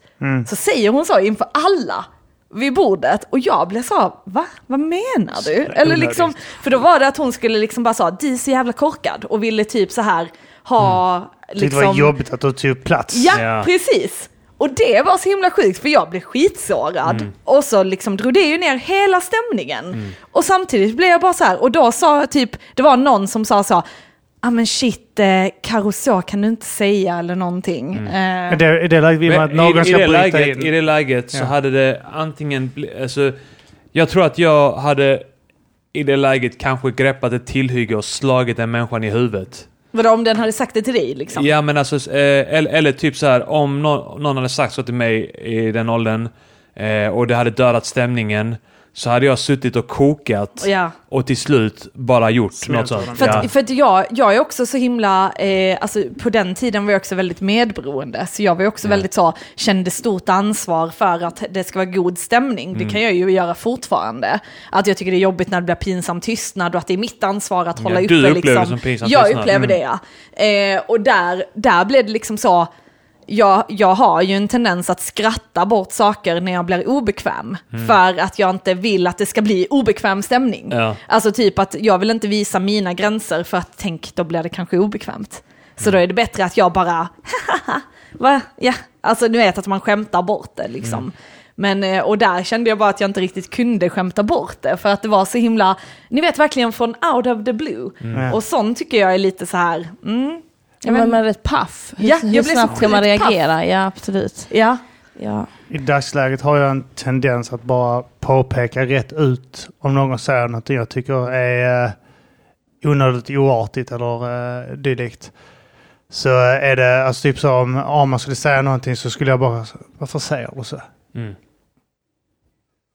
Så säger hon så inför alla vid bordet och jag blev så, va? Vad menar du? Eller liksom, för då var det att hon skulle liksom bara säga, du är så jävla korkad och ville typ så här ha Tyckte det var liksom... jobbigt att du tog plats. Ja, Ja. precis. Och det var så himla sjukt för jag blev skitsårad. Och så liksom drog det ju ner hela stämningen. Och samtidigt blev jag bara så här, och då sa typ, det var någon som sa så, ja men shit, eh, Karo så kan du inte säga eller någonting. Men Eh, det, I det läget vill man att någon i, i, ska det bryta läget, in. I det läget så Ja. hade det antingen... Alltså, jag tror att jag hade i det läget kanske greppat ett tillhygge och slagit den människan i huvudet vadå om den hade sagt det till dig liksom? Ja men alltså, eh, eller, eller typ så här om någon, någon hade sagt så till mig i den åldern eh, och det hade dödat stämningen så hade jag suttit och kokat Ja. och till slut bara gjort Smält något sånt. För, Ja. att, för att jag, jag är också så himla, eh, alltså på den tiden var jag också väldigt medberoende. Så jag var också Ja. väldigt så, kände stort ansvar för att det ska vara god stämning. Mm. Det kan jag ju göra fortfarande. Att jag tycker det är jobbigt när det blir pinsam tystnad och att det är mitt ansvar att hålla du uppe. upplever liksom. det som pinsam Jag tystnad. upplever det ja. Eh, och där, där blev det liksom så, jag, jag har ju en tendens att skratta bort saker när jag blir obekväm. För att jag inte vill att det ska bli obekväm stämning. Ja. Alltså typ att jag vill inte visa mina gränser för att tänk, då blir det kanske obekvämt. Så då är det bättre att jag bara, va? Ja, alltså du vet att man skämtar bort det liksom. Men, eh, och där kände jag bara att jag inte riktigt kunde skämta bort det, för att det var så himla, ni vet verkligen från out of the blue. Mm. Och sånt tycker jag är lite så här, mm, Ja, men man är rätt paff. Hur, Ja, hur snabbt ska man sjukt paff. reagera? Ja, absolut. ja. Ja. I dagsläget har jag en tendens att bara påpeka rätt ut om någon säger något jag tycker är eh, onödigt oartigt eller uh, dylikt. Så är det alltså typ så om Arman skulle säga någonting så skulle jag bara, varför säger du så? Mm.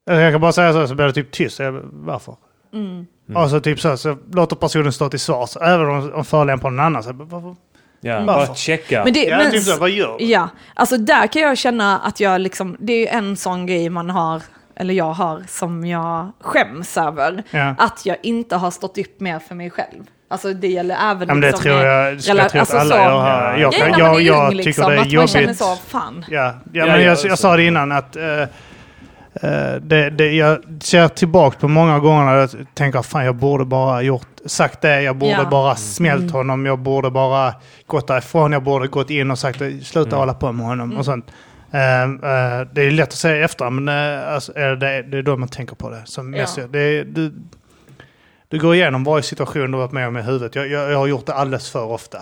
Alltså, Jag kan bara säga så så blir det typ tyst. Jag, varför? Mm. Och så typ så, så låter personen stå till svars. Även om, om förolämpar någon annan. Så, varför? Ja, Varför? bara checka. Men det, Ja, men, typ så, vad gör du? Ja, alltså där kan jag känna att jag liksom, det är ju en sån grej man har, eller jag har, som jag skäms över. Ja. Att jag inte har stått upp mer för mig själv. Alltså det gäller även Ja, men det liksom tror med jag, jag rela- tro att alltså alla så- gör här. Jag, Ja, kan, man jag, är jag ung, tycker liksom, det är att man känner jobbigt. så, fan. Ja, ja, Ja, men ja, jag, så. jag sa det innan att eh, eh, det, det, jag ser tillbaka på många gånger när jag tänker fan jag borde bara gjort, sagt det, jag borde Ja. Mm. bara smält honom, jag borde bara gått därifrån, jag borde gått in och sagt sluta Mm. hålla på med honom Mm. och sånt. Eh, eh, det är lätt att säga efter men uh, alltså, är det, det är då man tänker på det. Som Ja. mest, det, du, du går igenom varje situation du varit med om i huvudet. Jag, jag, jag har gjort det alldeles för ofta.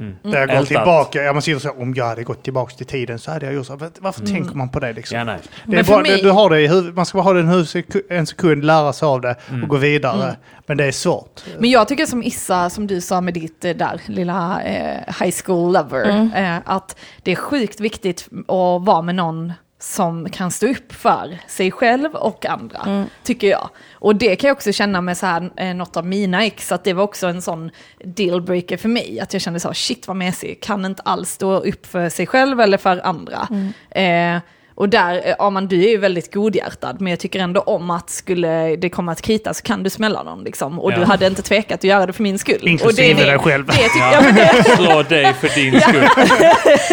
Mm. Där jag går Ältat. tillbaka, ja, man sitter så om jag hade gått tillbaka till tiden så hade jag gjort så. Varför Mm. tänker man på det liksom? Ja, nej. Det är bara, mig- du, du har det i huvudet, man ska bara ha det i huvudet en sekund, lära sig av det och gå vidare. Mm. Men det är svårt. Men jag tycker som Issa, som du sa med ditt eh, där lilla eh, high school lover, eh, att det är sjukt viktigt att vara med någon som kan stå upp för sig själv och andra, tycker jag. Och det kan jag också känna med så här, eh, något av mina ex, att det var också en sån dealbreaker för mig. Att jag kände så, shit vad mesig, kan inte alls stå upp för sig själv eller för andra. Eh, och där, eh, Arman, du är ju väldigt godhjärtad, men jag tycker ändå om att skulle det komma att krita så kan du smälla någon liksom. Och Ja. du hade inte tvekat att göra det för min skull. Inklusive och det, är dig det, själv. Det, jag, men det, Slå dig för din skull.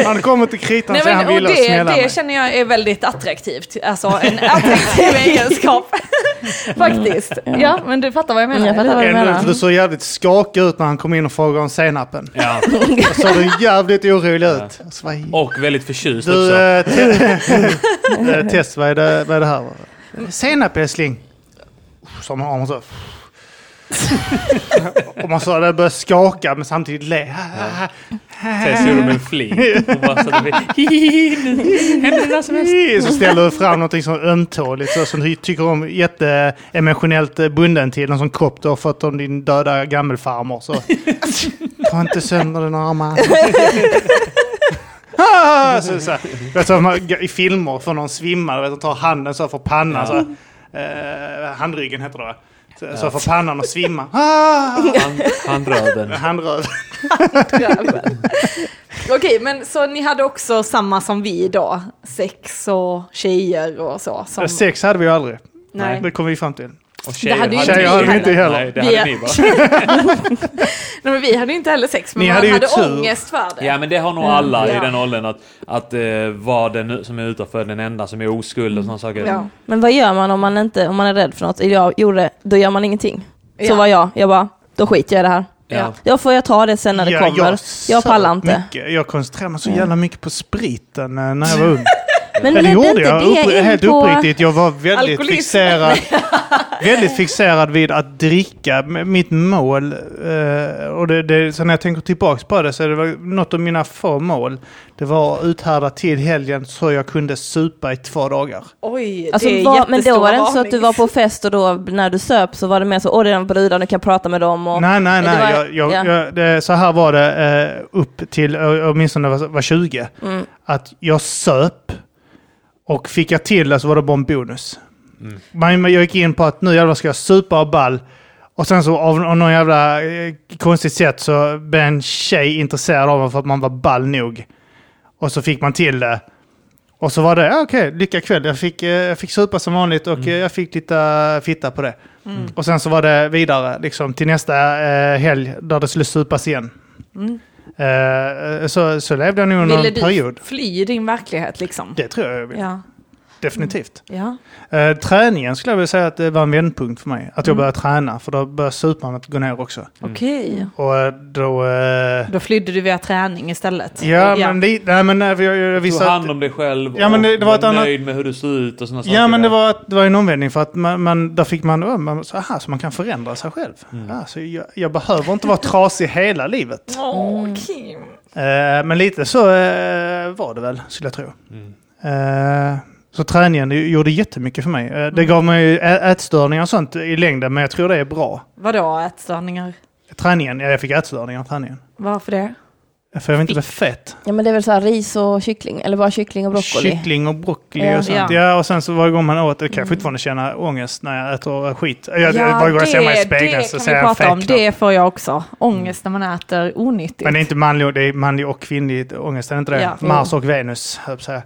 Han kommer till kritan nej, så han men, och vill det, smälla det mig. känner jag är väldigt attraktivt. Alltså en attraktiv egenskap. Faktiskt. Ja, men du fattar vad jag menar. Jag fattar vad du menar. du såg jävligt skakig ut när han kom in och frågade om senapen. Ja. Då såg du jävligt orolig ut. Och väldigt förtjust Du, också. eh, te- test, vad är, det, vad är det här? Senap älskling. Som har man så. Och man sa det började skaka men samtidigt le. Tess gjorde en fling. Hon bara satt och Händer det som helst? Så ställer du fram någonting som ömtåligt så, som du tycker om jätteemotionellt bunden till. En sån kopp du har fått av din döda gammelfarmor. Så. Ta inte sönder den armen. Ah, så, så, vet du, man, I filmer får någon svimma, vet, du, tar handen så för pannan. Så, eh, handryggen heter det va? Så, så får pannan att svimma. Ah, Han, handröven. handröd. Okej, men så ni hade också samma som vi då? Sex och tjejer och så? Som... Sex hade vi ju aldrig. Nej. Det kom vi fram till. Och Det hade ju inte Tjejer vi hade vi inte heller. Nej, det Vi hade ni bara. Nej, men vi hade ju inte heller sex, men Ni man hade hade, tur. ångest för det. Ja men det har nog alla Ja. i den åldern att, att eh, vara den som är utanför den enda som är oskuld och sådana saker. Ja. Men vad gör man om man, inte, om man är rädd för något? Jag gjorde det, då gör man ingenting. Så Ja. var jag. Jag bara, då skiter jag i det här. Ja. Då får jag ta det sen när det Ja, kommer. Jag, söp pallar inte. Mycket. Jag koncentrerade mig så jävla mycket på spriten eh, när jag var ung. Men ledde gjorde jag, det upp, helt på... uppriktigt. Jag var väldigt Alkoholism. fixerad, väldigt fixerad vid att dricka. Mitt mål, eh, och det, det, så när jag tänker tillbaka på det så är det var något av mina få mål. Det var att uthärda till helgen så jag kunde supa i två dagar. Oj, Alltså, det är var, men då var det inte så att du var på fest och då när du söp så var det mer så, åh det är en brudar, nu kan jag prata med dem och... nej, nej, det nej. var- jag, jag, ja. jag, det, så här var det eh, upp till, åtminstone var, var 20. Mm. Att jag söp och fick jag till det så var det bara en bonus. Mm. Men men jag gick in på att nu jävlar ska jag supa och ball. Och sen så av, av någon jävla eh, konstigt sätt så blev en tjej intresserad av mig för att man var ball nog. Och så fick man till det. Och så var det, ja, okej, lycka kväll. Jag fick, eh, jag fick supa som vanligt och eh, jag fick lite fitta på det. Och sen så var det vidare liksom, till nästa eh, helg där det skulle supas igen. Eh, så, så levde jag nog under Ville en du period. fly din verklighet liksom? Det tror jag jag vill. Ja. Definitivt. ja. Eh, träningen skulle jag vilja säga att det var en vändpunkt för mig. Att jag Mm. började träna, för då började supandet gå ner också. Okej. Och eh, då... eh, Då flydde du via träning istället? ja, men det, nej, men eh, jag, jag, jag Tog visste hand att... om dig själv Ja, men det- och det var ett annat- nöjd med hur du såg ut och sådana saker. Ja, men det var, det var en omvändning för att man, man, där fick man, oh, man så, aha, så man kan förändra sig själv. Mm. Ja, så jag, jag behöver inte vara trasig hela livet. Åh, Kim. Eh, men lite så eh, var det väl, skulle jag tro. Mm. Eh, så träningen gjorde jättemycket för mig. Eh, Mm. det gav mig ätstörningar och sånt i längden, men jag tror det är bra. Vadå ätstörningar? Träningen, ja, jag fick ätstörningar av träningen. Varför det? För jag vill inte bli fett. Ja men det är väl så här ris och kyckling, eller bara kyckling och broccoli. Kyckling och broccoli Ja. och sånt. Ja. Ja. och sen så varje gång man åt det kan jag fortfarande känna ångest när jag äter skit. Jag, varje gång jag ser mig i spegeln så det ser kan vi jag prata om. Det får jag också. Ångest när man äter onyttigt. Men det är inte manlig, det är manlig och kvinnlig ångest, är det inte det? Ja. Mars och Venus, höll jag.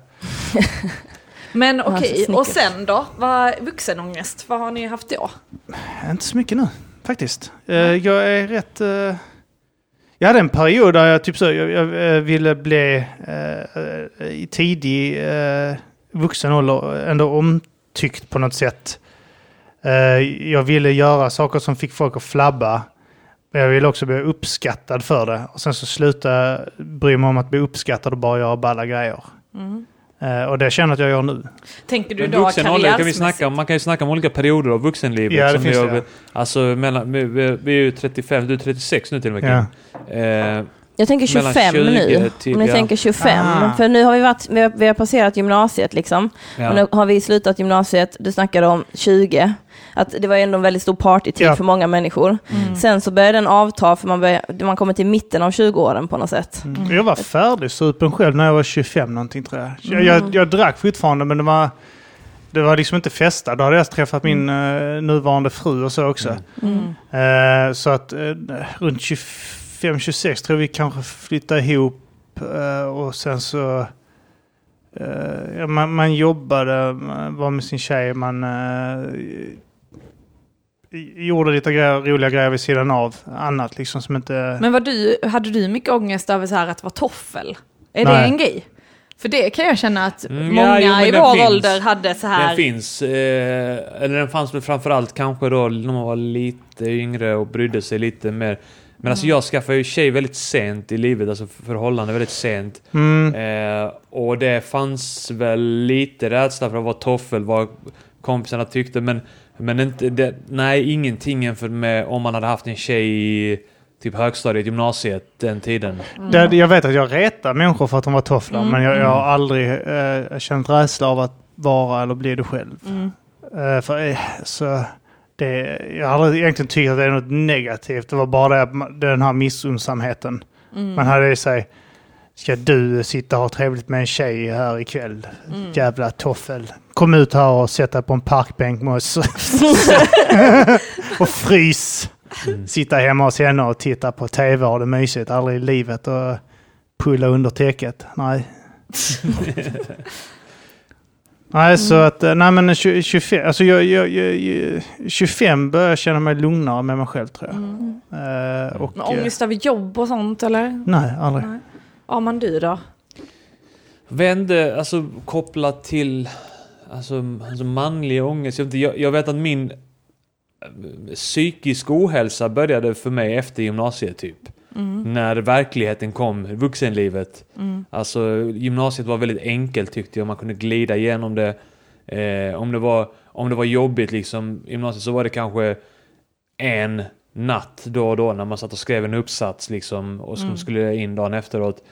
Men okej, så och sen då? Vad, vuxenångest, vad har ni haft då? Inte så mycket nu, faktiskt. Eh, jag är rätt... eh, jag hade en period där jag typ så, jag, jag eh, ville bli eh, eh, i tidig uh, vuxen ålder ändå omtyckt på något sätt. Eh, jag ville göra saker som fick folk att flabba. Men jag ville också bli uppskattad för det. Och sen så slutade jag bry mig om att bli uppskattad och bara göra balla grejer. Eh, och det känner jag att jag gör nu. Tänker du Men då vuxen ålder kan vi karriärsmässigt? snacka om. Man kan ju snacka om olika perioder av vuxenlivet. Ja, det som finns vi det, har-. Alltså, mellan, vi, vi, är ju 35, du är 36 nu till och med. Ja. Eh, Jag tänker Mellan 25 nu. 20 till- Om ni ja. tänker 25. Ah. För nu har vi varit, vi har, vi har passerat gymnasiet liksom. Och ja. nu har vi slutat gymnasiet, du snackade om 20. Att det var ändå en väldigt stor partytid Ja. för många människor. Mm. Sen så började den avta för man, börjar, man kommer till mitten av 20-åren på något sätt. Mm. Jag var färdig supen själv när jag var 25 någonting tror jag. Jag, Mm. jag, jag drack fortfarande men det var, det var liksom inte festa. Då hade jag träffat min eh, nuvarande fru och så också. Mm. Eh, så att eh, runt 25-26 tror jag vi kanske flyttade ihop eh, och sen så ja, man, man jobbade, man var med sin tjej, man gjorde lite grejer, roliga grejer vid sidan av. Annat liksom som inte... Men var du, hade du mycket ångest över så här att vara toffel? Är det Nej. en grej? För det kan jag känna att Mm, ja, många jo, men i vår finns. ålder hade så här. Den finns, eh, eller den fanns väl framförallt kanske då när man var lite yngre och brydde sig lite mer. Men alltså jag skaffade ju tjej väldigt sent i livet, alltså förhållande väldigt sent. Mm. Eh, och det fanns väl lite rädsla för att vara toffel, vad kompisarna tyckte, men, men inte, det, nej, ingenting jämfört med om man hade haft en tjej i typ högstadiet, gymnasiet, den tiden. Det, jag vet att jag retar människor för att de var tofflar, Mm. men jag, jag har aldrig eh, känt rädsla av att vara eller bli du själv. Mm. Eh, för, eh, så det, jag har aldrig egentligen tyckt att det är något negativt. Det var bara det, den här missunnsamheten. Mm. Man hade i sig, ska du sitta och ha trevligt med en tjej här ikväll? Mm. Jävla toffel. Kom ut här och sätt dig på en parkbänk med oss. och frys. Sitta hemma hos henne och titta på tv och ha det mysigt. Aldrig i livet och pulla under täcket. Nej. Nej, så att, eh, nej men 20, 25, alltså jag, jag, jag, jag, 25 börjar jag känna mig lugnare med mig själv tror jag. Eh, och, Men eh, ångest över jobb och sånt eller? nej, aldrig. Nej. Ja men du då? Vände, alltså kopplat till alltså, alltså manlig ångest. Jag, jag, vet att min eh, psykisk ohälsa började för mig efter gymnasiet typ. När verkligheten kom, vuxenlivet. Alltså gymnasiet var väldigt enkelt tyckte jag, man kunde glida igenom det. Eh, om, det var, om det var jobbigt liksom, gymnasiet så var det kanske en natt då och då när man satt och skrev en uppsats liksom och som skulle in dagen efteråt.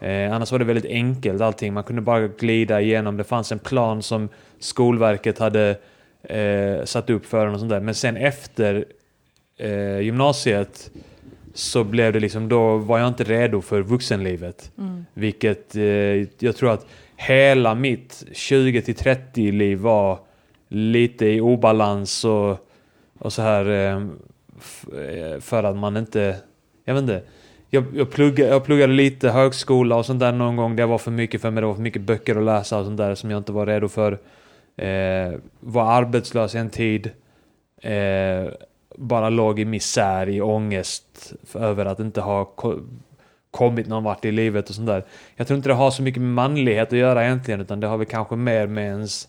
Eh, annars var det väldigt enkelt allting, man kunde bara glida igenom. Det fanns en plan som Skolverket hade eh, satt upp för en och sånt där. Men sen efter eh, gymnasiet så blev det liksom, då var jag inte redo för vuxenlivet. Vilket eh, jag tror att hela mitt 20 till 30 liv var lite i obalans och, och så här eh, eh, för att man inte, jag vet inte. Jag, jag, pluggade, jag pluggade lite högskola och sånt där någon gång. Det var för mycket för mig. Det var för mycket böcker att läsa och sånt där som jag inte var redo för. Eh, var arbetslös en tid. Eh, bara låg i misär, i ångest över att inte ha ko- kommit någon vart i livet och sånt där. Jag tror inte det har så mycket med manlighet att göra egentligen, utan det har väl kanske mer med ens...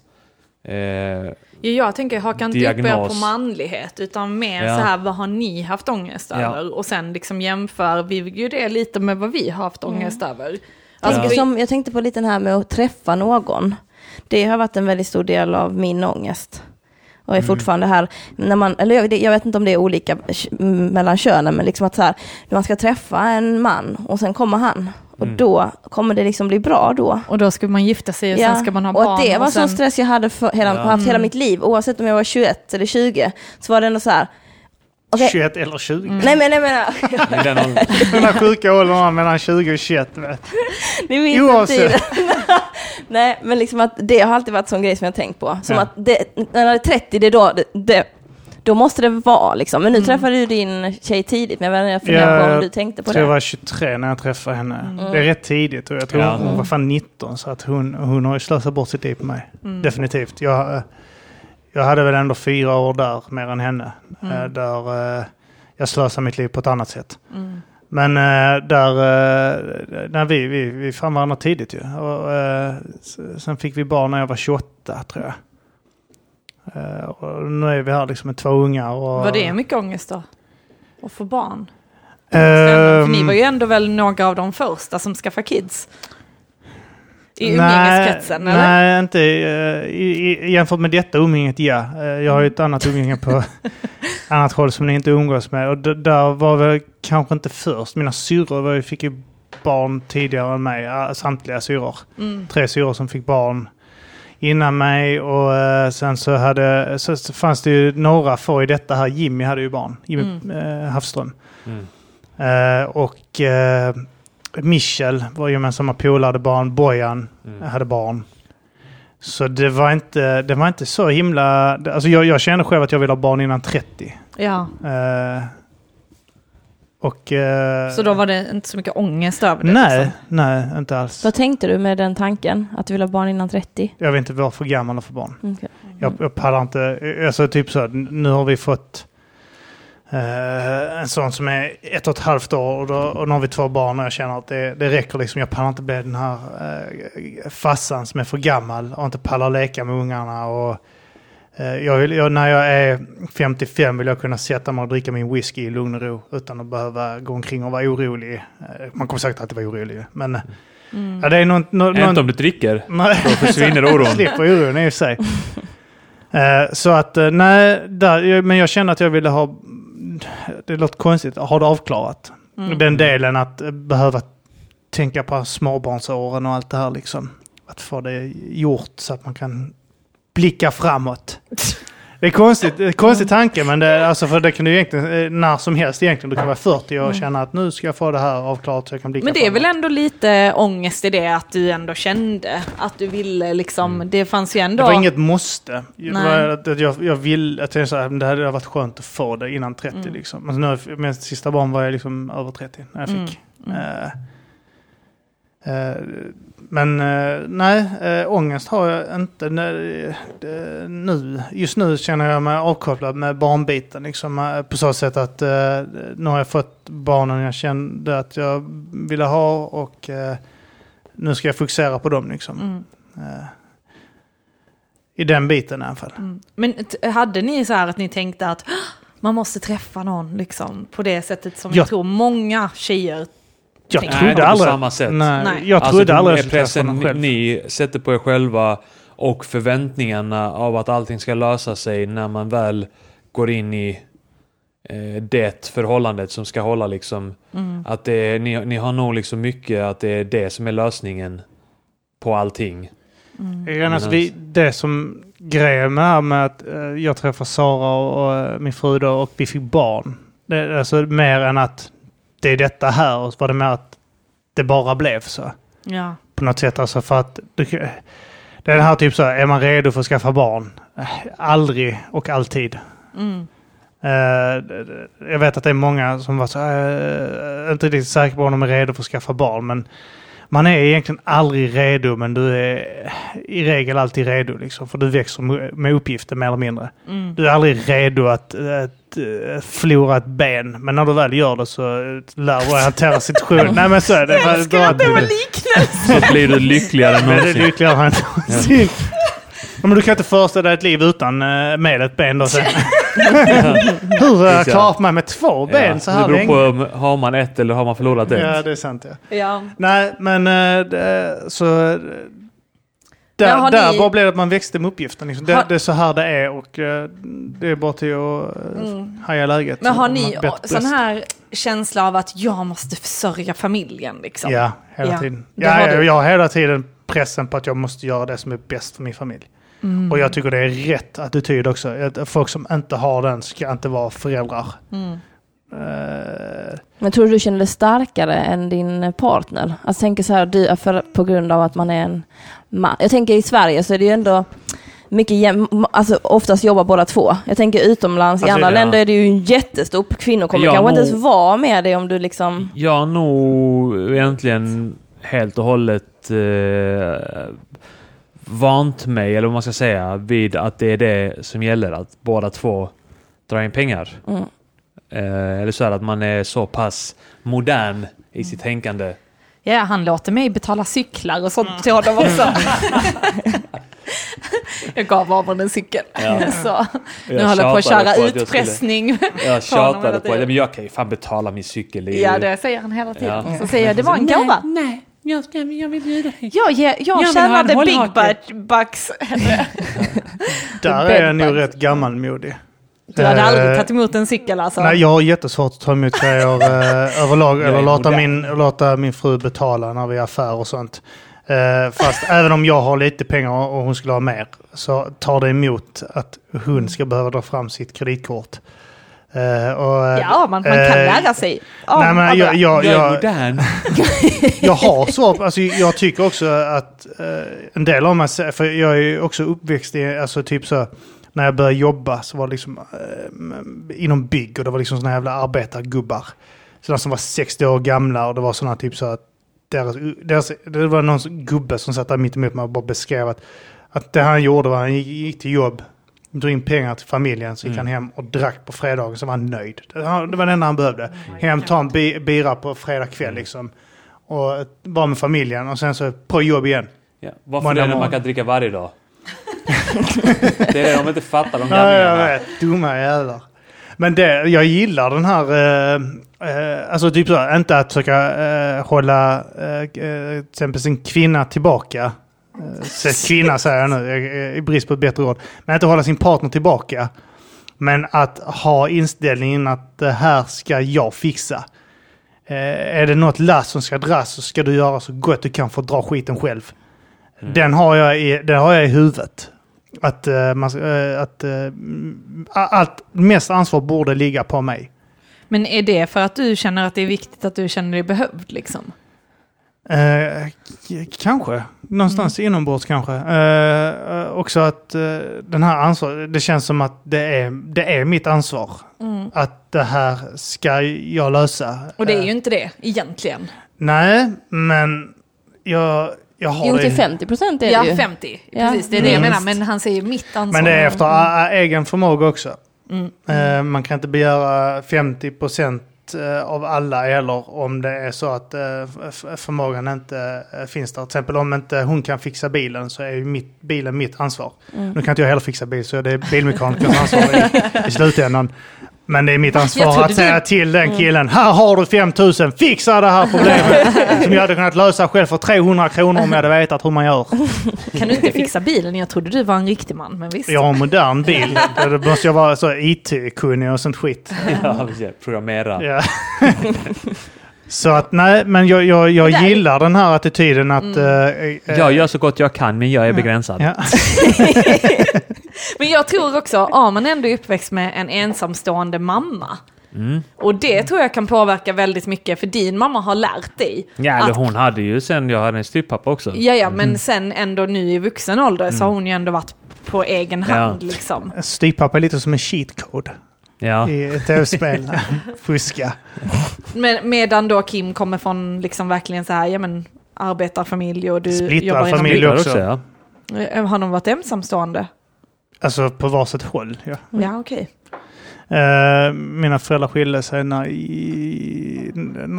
Eh, Ja, jag tänker haka inte upp er på manlighet utan mer Ja. så här vad har ni haft ångest Ja. över? Och sen liksom jämför vi ju det lite med vad vi har haft ångest över. Alltså, Ja. som, jag tänkte på lite den här med att träffa någon. Det har varit en väldigt stor del av min ångest. Och är Mm. fortfarande här, när man, eller jag, jag vet inte om det är olika mm, mellan könen, men liksom att så här, när man ska träffa en man och sen kommer han. Och Mm. då kommer det liksom bli bra då. Och då ska man gifta sig och sen ska man ha och barn. att det var och sen... sån stress jag hade för hela, Ja. haft hela mitt liv, oavsett om jag var 21 eller 20, så var det ändå så här, okej, 21 eller 20. nej men jag menar, den här sjuka åldern mellan 20 och 21. Vet. det är min Oavsett. Nej, men liksom att det har alltid varit en sån grej som jag har tänkt på. Som Ja. att det, när det är 30, det är då, det, det, då måste det vara liksom. Men nu träffade du din tjej tidigt, men jag vet inte, jag funderar på om du tänkte på tror jag det. var 23 när jag träffade henne. Det är rätt tidigt och jag tror Ja. hon var fan 19 så att hon, hon har ju slösat bort sitt liv på mig. Definitivt. Jag, eh, jag hade väl ändå fyra år där mer än henne. eh, Där eh, jag slösade mitt liv på ett annat sätt. Men eh, där, när vi, vi, vi fann varandra tidigt ju. Och, sen fick vi barn när jag var 28 tror jag. Eh, och nu är vi här liksom med två ungar. Och, Var det mycket ångest då? Att få barn? För ni var ju ändå väl några av de första som skaffade kids? I Nej, umgängeskretsen eller? Nej, inte eh, i, i, jämfört med detta umgänget, ja. Eh, Jag har ju ett annat umgänge på annat håll som ni inte umgås med. Och där var väl kanske inte först. Mina syrror fick ju barn tidigare än mig. Samtliga syrror. Mm. Tre syrror som fick barn innan mig. Och eh, sen så, hade, så, så fanns det ju några få i detta här. Jimmy hade ju barn. Jimmy Mm. eh, Havsström. Mm. Eh, och eh, Michel var gemensamma polare, hade barn. Bojan Mm. hade barn. Så det var inte, det var inte så himla... Alltså jag, jag kände själv att jag ville ha barn innan 30. Ja, Eh, och... eh, så då var det inte så mycket ångest över det? Nej, liksom. nej, inte alls. Vad tänkte du med den tanken? Att du ville ha barn innan 30? Jag vill inte vara för gammal för barn. Okej. Jag, jag pallar inte... Alltså typ så, nu har vi fått... Eh, en sån som är ett och ett halvt år och, då, och nu har vi två barn och jag känner att det, det räcker liksom. Jag pallar inte bli den här uh, fassan som är för gammal och inte pallar leka med ungarna. Och, eh, jag vill, jag, när jag är 55 vill jag kunna sätta mig och dricka min whisky i lugn och ro utan att behöva gå omkring och vara orolig. Eh, man kommer säkert alltid vara orolig. Men ja, det är någon, någon, Inte om du dricker. Då försvinner oron. Slipper oron i och för sig. Eh, så att, eh, nej, där, men jag känner att jag ville ha, det låter konstigt, ha det avklarat. Den delen att eh, behöva tänka på småbarnsåren och allt det här liksom. Att få det gjort så att man kan blicka framåt. Det är konstigt, det är konstig tanke, men det, alltså för det kan du egentligen eh, när som helst egentligen. Du kan vara 40 och känna att nu ska jag få det här avklarat så jag kan blicka Men det är väl ändå lite ångest i det att du ändå kände att du ville liksom, det fanns ju ändå... Det var inget måste. Det Nej. var att att jag, jag vill, att jag så här, men det hade varit skönt att få det innan 30 Mm. liksom. Alltså nu, med sista barn var jag liksom över 30 när jag fick. Mm. Eh, eh, men eh, nej, äh, ångest har jag inte eh, nu. Just nu känner jag mig avkopplad med barnbiten. Liksom, eh, på så sätt att eh, nu har jag fått barnen jag kände att jag ville ha och eh, nu ska jag fokusera på dem. Liksom. Mm. Eh, I den biten i alla fall. Mm. Men hade ni så här att ni tänkte att "Åh, man måste träffa någon liksom på det sättet som Ja. jag tror många tjejer Jag tänker. Nej, trodde på aldrig... samma sätt. Nej, Nej. Jag trodde Alltså, aldrig är jag skulle träffa pressen någon själv. ni sätter på er själva och förväntningarna av att allting ska lösa sig när man väl går in i eh, det förhållandet som ska hålla liksom. Mm. Att det är, ni, ni har nog liksom mycket att det är det som är lösningen på allting. Mm. Alltså, vi, det som grejen med det här med att eh, jag träffade Sara och, och eh, min fru då och vi fick barn. Det, är alltså mer än att det är detta här och så var det mer att det bara blev så. Ja. På något sätt alltså för att det, det är den här typ så här, är man redo för att skaffa barn? Aldrig och alltid. Mm. D- jag vet att det är många som var så uh, inte riktigt säkra på om de är redo för att skaffa barn. Men man är egentligen aldrig redo, men du är i regel alltid redo. Liksom, för du växer med- med uppgiften mer eller mindre. Mm. Du är aldrig redo att, att eh, förlora ett ben, men när du väl gör det så eh, lär du dig hantera situationen. Nej men så är det. Jag älskar att det var liknelse! Så blir du lyckligare än Men det är någonsin. lyckligare än någonsin. Ja, men du kan inte föreställa dig ett liv utan eh, med ett ben då sen. Hur har jag klarat mig med två ben Ja, så det här beror länge? på om har man ett eller har man förlorat ett. Ja, det är sant ja. Ja. Nej, men eh, det, så... eh, Där, har där ni- bara blev det att man växte med uppgiften. Liksom. Det, Har- det är så här det är och eh, det är bara till att uh, haja läget. Men har ni sån bäst. här känsla av att jag måste försörja familjen liksom? Ja, hela Ja, tiden. Ja, har ja, du. jag har hela tiden pressen på att jag måste göra det som är bäst för min familj. Mm. Och jag tycker det är rätt attityd också. Folk som inte har den ska inte vara föräldrar. Mm. Eh, Men tror du du känner dig starkare än din partner? Alltså tänker så här, du, för, på grund av att man är en man. Jag tänker i Sverige så är det ju ändå mycket jäm, alltså oftast jobbar båda två. Jag tänker utomlands, i Alltså, andra ja. länder är det ju en jättestor, kvinnor kommer Ja, kanske inte ens vara med dig om du liksom... Jag har nog egentligen helt och hållet eh, vant mig, eller vad man ska säga, vid att det är det som gäller. Att båda två drar in pengar. Mm. Eh, eller så här att man är så pass modern i sitt tänkande. Ja, han låter mig betala cyklar och sånt till honom också. jag gav honom en cykel. Ja. Så nu Jag håller jag på att köra på att jag utpressning. Jag Ta honom tjatade på men jag kan ju fan betala min cykel. Det är Ja, det säger han hela tiden. Ja. Så säger jag, det var en gåva. Nej, jag, ska, jag vill bjuda dig. Jag, jag, jag, en tjänade big bucks. där är jag nog rätt gammalmodig. Du hade Eh, aldrig tagit emot en cykel alltså? Nej, jag har jättesvårt att ta emot grejer eh, överlag. Jag Eller låta min, låta min fru betala när vi är affär och sånt. Eh, fast även om jag har lite pengar och hon skulle ha mer så tar det emot att hon ska behöva dra fram sitt kreditkort. Eh, och, eh, Ja, man, man kan eh, lära sig. av Nej, men jag, jag, Jag jag, har svar på, alltså jag tycker också att eh, en del av mig, för jag är ju också uppväxt i, alltså typ så, när jag började jobba så var det liksom eh, inom bygg och det var liksom såna jävla arbetargubbar. Sådana som var 60 år gamla och det var sådana typ så att deras, deras, det var någon gubbe som satt där mitt emot mig och bara beskrev att, att det han gjorde var att han gick, gick till jobb drog in pengar till familjen, så gick han hem och drack på fredagen, så var han nöjd. Det var det var det enda han behövde. Hem, ta en bi- bira på fredag kväll liksom. Och vara med familjen och sen så på jobb igen. Ja. Varför Måndag det man kan dricka varje dag? Det är det de inte fattar, de Ja, jag gamlingarna. vet. Dumma jävlar. Men det, jag gillar den här, eh, eh, alltså typ så, inte att försöka eh, hålla eh, eh, till exempel sin kvinna tillbaka. Eh, kvinna säger jag nu, eh, i brist på ett bättre ord. Men inte hålla sin partner tillbaka. Men att ha inställningen att det här ska jag fixa. Eh, är det något lass som ska dras så ska du göra så gott du kan för att dra skiten själv. Den, har jag i, den har jag i huvudet. Att, eh, man, eh, att mm, allt, mest ansvar borde ligga på mig. Men är det för att du känner att det är viktigt att du känner dig behövd liksom? Eh, kanske. Någonstans inombords kanske. Eh, också att eh, den här ansvar, det känns som att det är, det är mitt ansvar. Att det här ska jag lösa. Och det är ju inte det egentligen. Nej, men jag, jag har Jo, det. till 50 procent är det Ja, ju. 50. Ja, Precis, det är det jag minst. menar. Men han säger mitt ansvar. Men det är efter a- egen förmåga också. Mm. Eh, man kan inte begära 50 procent av alla eller om det är så att eh, förmågan inte eh, finns där. Till exempel om inte hon kan fixa bilen så är ju mitt, bilen mitt ansvar. Mm. Nu kan inte jag heller fixa bil så det är bilmekanikerns ansvar i, i slutändan. Men det är mitt ansvar att säga du- till den killen, här har du 5000, fixa det här problemet. som jag hade kunnat lösa själv för 300 kronor om jag hade vetat hur man gör. Kan du inte fixa bilen? Jag trodde du var en riktig man, men visst. Jag har en modern bil. Då måste jag vara så IT-kunnig och sånt skit. Ja. Programmera. Ja. så att nej, men jag, jag, jag gillar den här attityden att... eh, eh, Jag gör så gott jag kan, men jag är begränsad. ja. Men jag tror också, ja man ändå är uppväxt med en ensamstående mamma. Mm. Och det tror jag kan påverka väldigt mycket, för din mamma har lärt dig. Ja, eller att- hon hade ju sen jag hade en styvpappa också. Ja, ja, men sen ändå nu i vuxen ålder så har hon ju ändå varit på egen Ja. hand liksom. Styvpappa är lite som en cheat code Ja. i ett tv-spel. Fuska. Men, medan då Kim kommer från liksom verkligen så här, ja men arbetarfamilj och du Splittrad jobbar inom familj. Splittrad också. ja. Eh, Har de varit ensamstående? Alltså på varsitt håll. Ja. Ja, okej. Eh, mina föräldrar skilde sig när i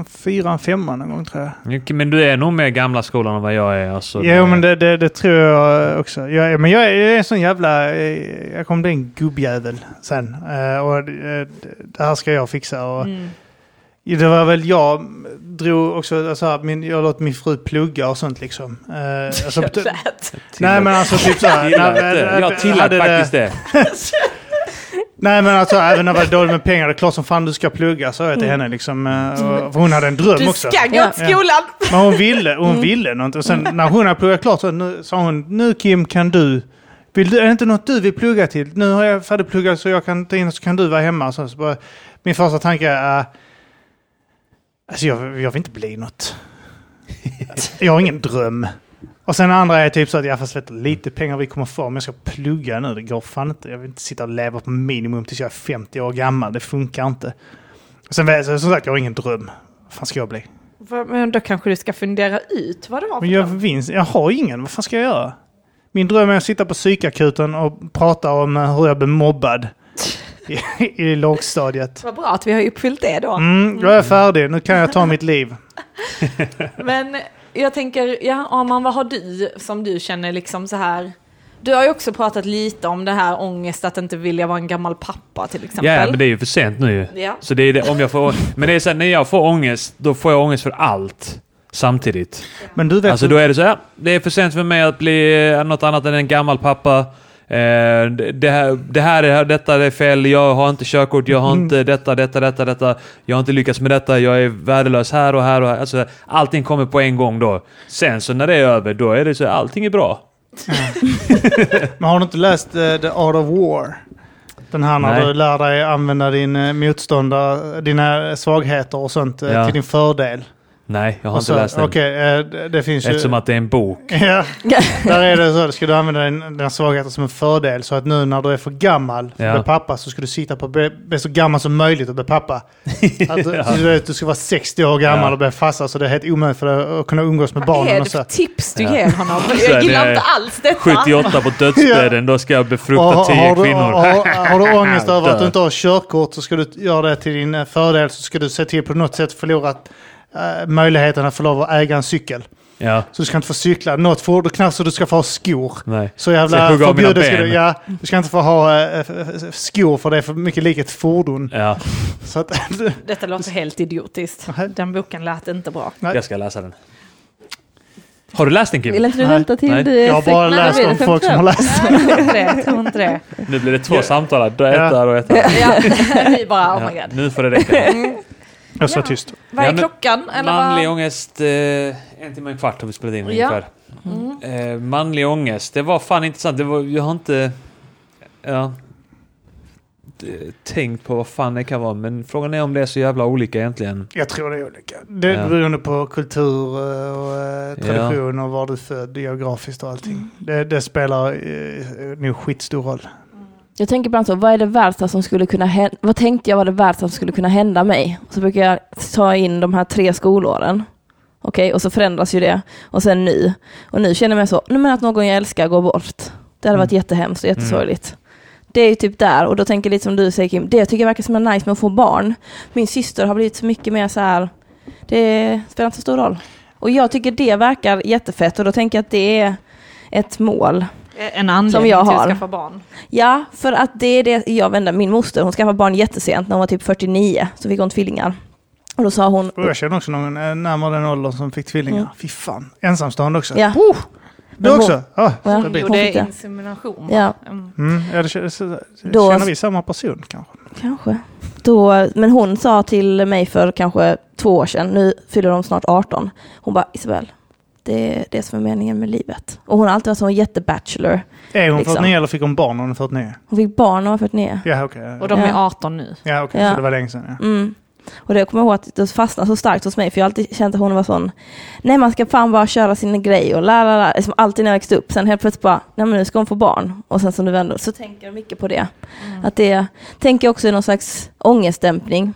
fyran, femman någon gång tror jag. Men du är nog mer gamla skolan än vad jag är. Alltså, Jo, men det, det, det tror jag också. Jag, är- men jag är, jag är en sån jävla... Jag kommer bli en gubbjävel sen. Eh, och eh, det här ska jag fixa. Och, Mm. Ja, Det var väl jag drog också, alltså, min, jag låt min fru plugga och sånt liksom. Eh, alltså, Jag lät. nej men alltså typ. Tillät när- det. Jag tillät faktiskt det. Nej men alltså även när jag var dålig med pengar, det är klart som fan du ska plugga, sa jag till henne liksom. eh, och, för hon hade en dröm Du också. ska gå Ja. till skolan! Men hon ville, hon ville något. Och sen när hon hade pluggat klart så nu, sa hon, nu Kim kan du, vill du, är det inte något du vill plugga till? Nu har jag färdigpluggat så jag kan ta in så kan du vara hemma. Så, så bara, min första tanke är, uh, alltså jag, jag vill inte bli något. jag har ingen dröm. Och sen andra är typ så att jag fast vet lite pengar vi kommer få om jag ska plugga nu. Det går fan inte. Jag vill inte sitta och leva på minimum tills jag är 50 år gammal. Det funkar inte. Och sen som sagt, jag har ingen dröm. Vad fan ska jag bli? Men då kanske du ska fundera ut vad det var för Men jag, vinst, jag har ingen. Vad fan ska jag göra? Min dröm är att sitta på psykakuten och prata om hur jag blev mobbad i, i lågstadiet. Vad bra att vi har uppfyllt det då. Mm, jag är färdig. Nu kan jag ta mitt liv. Men jag tänker, ja, Arman, vad har du som du känner liksom så här? Du har ju också pratat lite om det här ångest att inte vilja vara en gammal pappa till exempel. Ja, men det är ju för sent nu ju. Ja. Så det är det, om jag får... Men det är så här, när jag får ångest, då får jag ångest för allt. Samtidigt. Men du vet... Alltså då är det så här, det är för sent för mig att bli något annat än en gammal pappa. Eh, det, här, det här är, detta är fel, jag har inte körkort, jag har inte detta, detta, detta, detta. Jag har inte lyckats med detta, jag är värdelös här och här och här. Alltså, allting kommer på en gång då. Sen så när det är över, då är det så allting är bra. Men har du inte läst eh, The Art of War? Den här när Nej. du lär dig använda din eh, motståndare, dina svagheter och sånt Ja. till din fördel. Nej, jag har Och så- inte läst den. Okej, eh, det, finns ju... Eftersom att det är en bok. Ja, där är det så. Ska du använda den, den svagheten som en fördel så att nu när du är för gammal för att Ja. bli pappa så ska du sitta på bli, bli så gammal som möjligt och bli pappa. Att, du- så du, vet, du ska vara 60 år gammal Ja. och bli farsa så det är helt omöjligt för dig att kunna umgås med Vad är barnen det och för så. tips du Ja. ger honom? Jag är gillar inte alls detta. 78 på dödsbädden, då ska jag befrukta Och har, 10 har, du, kvinnor. har, har du ångest över att du inte har körkort så ska du göra det till din eh, fördel så ska du se till på något sätt förlora eh, möjligheten att få lov att äga en cykel. Ja, Så du ska inte få cykla. Något fordon, knappt så du ska få ha skor. nej. Så Så jag jävla förbjudet ska du, ja, du ska inte få ha f- skor för det är för mycket lik ett fordon. Ja, Så att, Detta låter helt idiotiskt. Den boken lät inte bra. Nej. jag ska läsa den. Har du läst den Vill Kim? inte du Nej. vänta till Nej. du är jag har bara läst om folk som har läst. Det. Jag tror inte det. Nu blir det två samtal här. Du Ja. äter och äter. Ja, vi bara, oh my Ja, god. nu får det räcka. Jag sa Ja. tyst. Vad är Ja, klockan? Eller Manlig vad? ångest, eh, en timme och en kvart har vi spelat in Ja. ungefär. Mm. Eh, manlig ångest, det var fan intressant. Det var, jag har inte ja, tänkt på vad fan det kan vara, men frågan är om det är så jävla olika egentligen. Jag tror det är olika. Det Ja. beroende på kultur eh, och eh, tradition och var du är född geografiskt och allting. Det, det spelar eh, nog skitstor roll. Jag tänker ibland så, vad är det värsta som skulle kunna hända? Vad tänkte jag var det värsta som skulle kunna hända mig? Så brukar jag ta in de här tre skolåren. Okej, och så förändras ju det. Och sen nu. Och nu känner jag mig så, nej men att någon jag älskar går bort. Det hade varit Mm. jättehemskt och jättesorgligt. Det är ju typ där, och då tänker jag lite som du säger Kim, det jag tycker verkar som är nice med att få barn. Min syster har blivit så mycket mer så här, det spelar inte så stor roll. Och jag tycker det verkar jättefett och då tänker jag att det är ett mål. En anledning Som jag till har. att skaffa barn. Ja, för att det är det jag vände. Min moster, hon skaffade barn jättesent, när hon var typ 49, så fick hon tvillingar. Och då sa hon, Och jag känner också någon eh, närmare den åldern som fick tvillingar. Mm. Fy fan. Ensamstående också. ja, Du Men också? Ja, Ja. stabilt. Gjorde insemination. Ja. Mm. Mm, ja, det känner vi samma person kanske? kanske. Då, men hon sa till mig för kanske två år sedan, nu fyller de snart 18, hon bara Isabel, det är det som är meningen med livet. Och hon har alltid varit så jättebachelor. Är hon Liksom. 49 eller fick hon barn när hon är 49? Hon fick barn när hon var 49. Ja, okej. Och de Ja. är 18 nu. Ja, okej. Ja. Så det var länge sedan. Ja. Mm. Och det kommer jag ihåg att det fastnade så starkt hos mig, för jag har alltid känt att hon var sån, nej man ska fan bara köra sin grej och la la la, liksom alltid när jag växte upp. Sen helt plötsligt bara, nej men nu ska hon få barn. Och sen som du vänder, så tänker jag mycket på det. Att det, tänker jag också är någon slags ångestdämpning.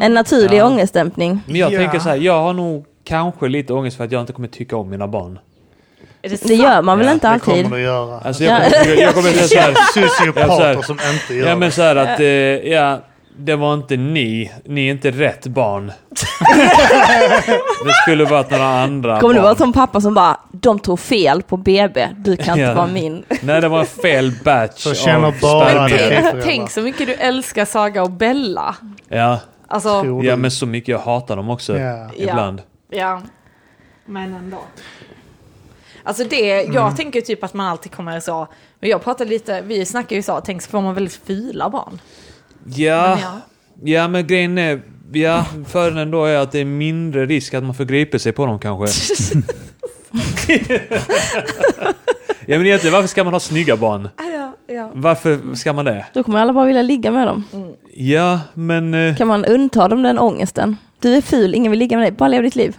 En naturlig Ja. ångestdämpning. Men jag Ja. tänker så här, jag har nog kanske lite ångest för att jag inte kommer tycka om mina barn. Det, Det gör man väl Ja, inte Det alltid? kommer du göra. Alltså jag Ja. kommer, jag, jag kommer säga Sociopater som inte gör ja men det. så här att, eh, ja, det var inte ni, ni är inte rätt barn. det skulle varit några andra Kommer du vara som pappa som bara, de tog fel på BB, du kan inte Ja. vara min. Nej, det var en fel batch Så känner bara det. tänk, tänk så mycket du älskar Saga och Bella. Ja, Alltså, ja, men så mycket jag hatar dem också. Ja. Ibland. Ja. Men ändå. Alltså det, jag tänker typ att man alltid kommer så, men jag pratar lite, vi snackar ju så, tänk så får man väldigt fula barn. Ja, Men ja. ja, men grejen är, ja, fördelen då är att det är mindre risk att man förgriper sig på dem kanske. ja men egentligen, varför ska man ha snygga barn? Ja, ja. Varför ska man det? Då kommer alla bara vilja ligga med dem. Ja, men... eh, Kan man undta dem den ångesten? Du är ful, ingen vill ligga med dig, bara lev ditt liv.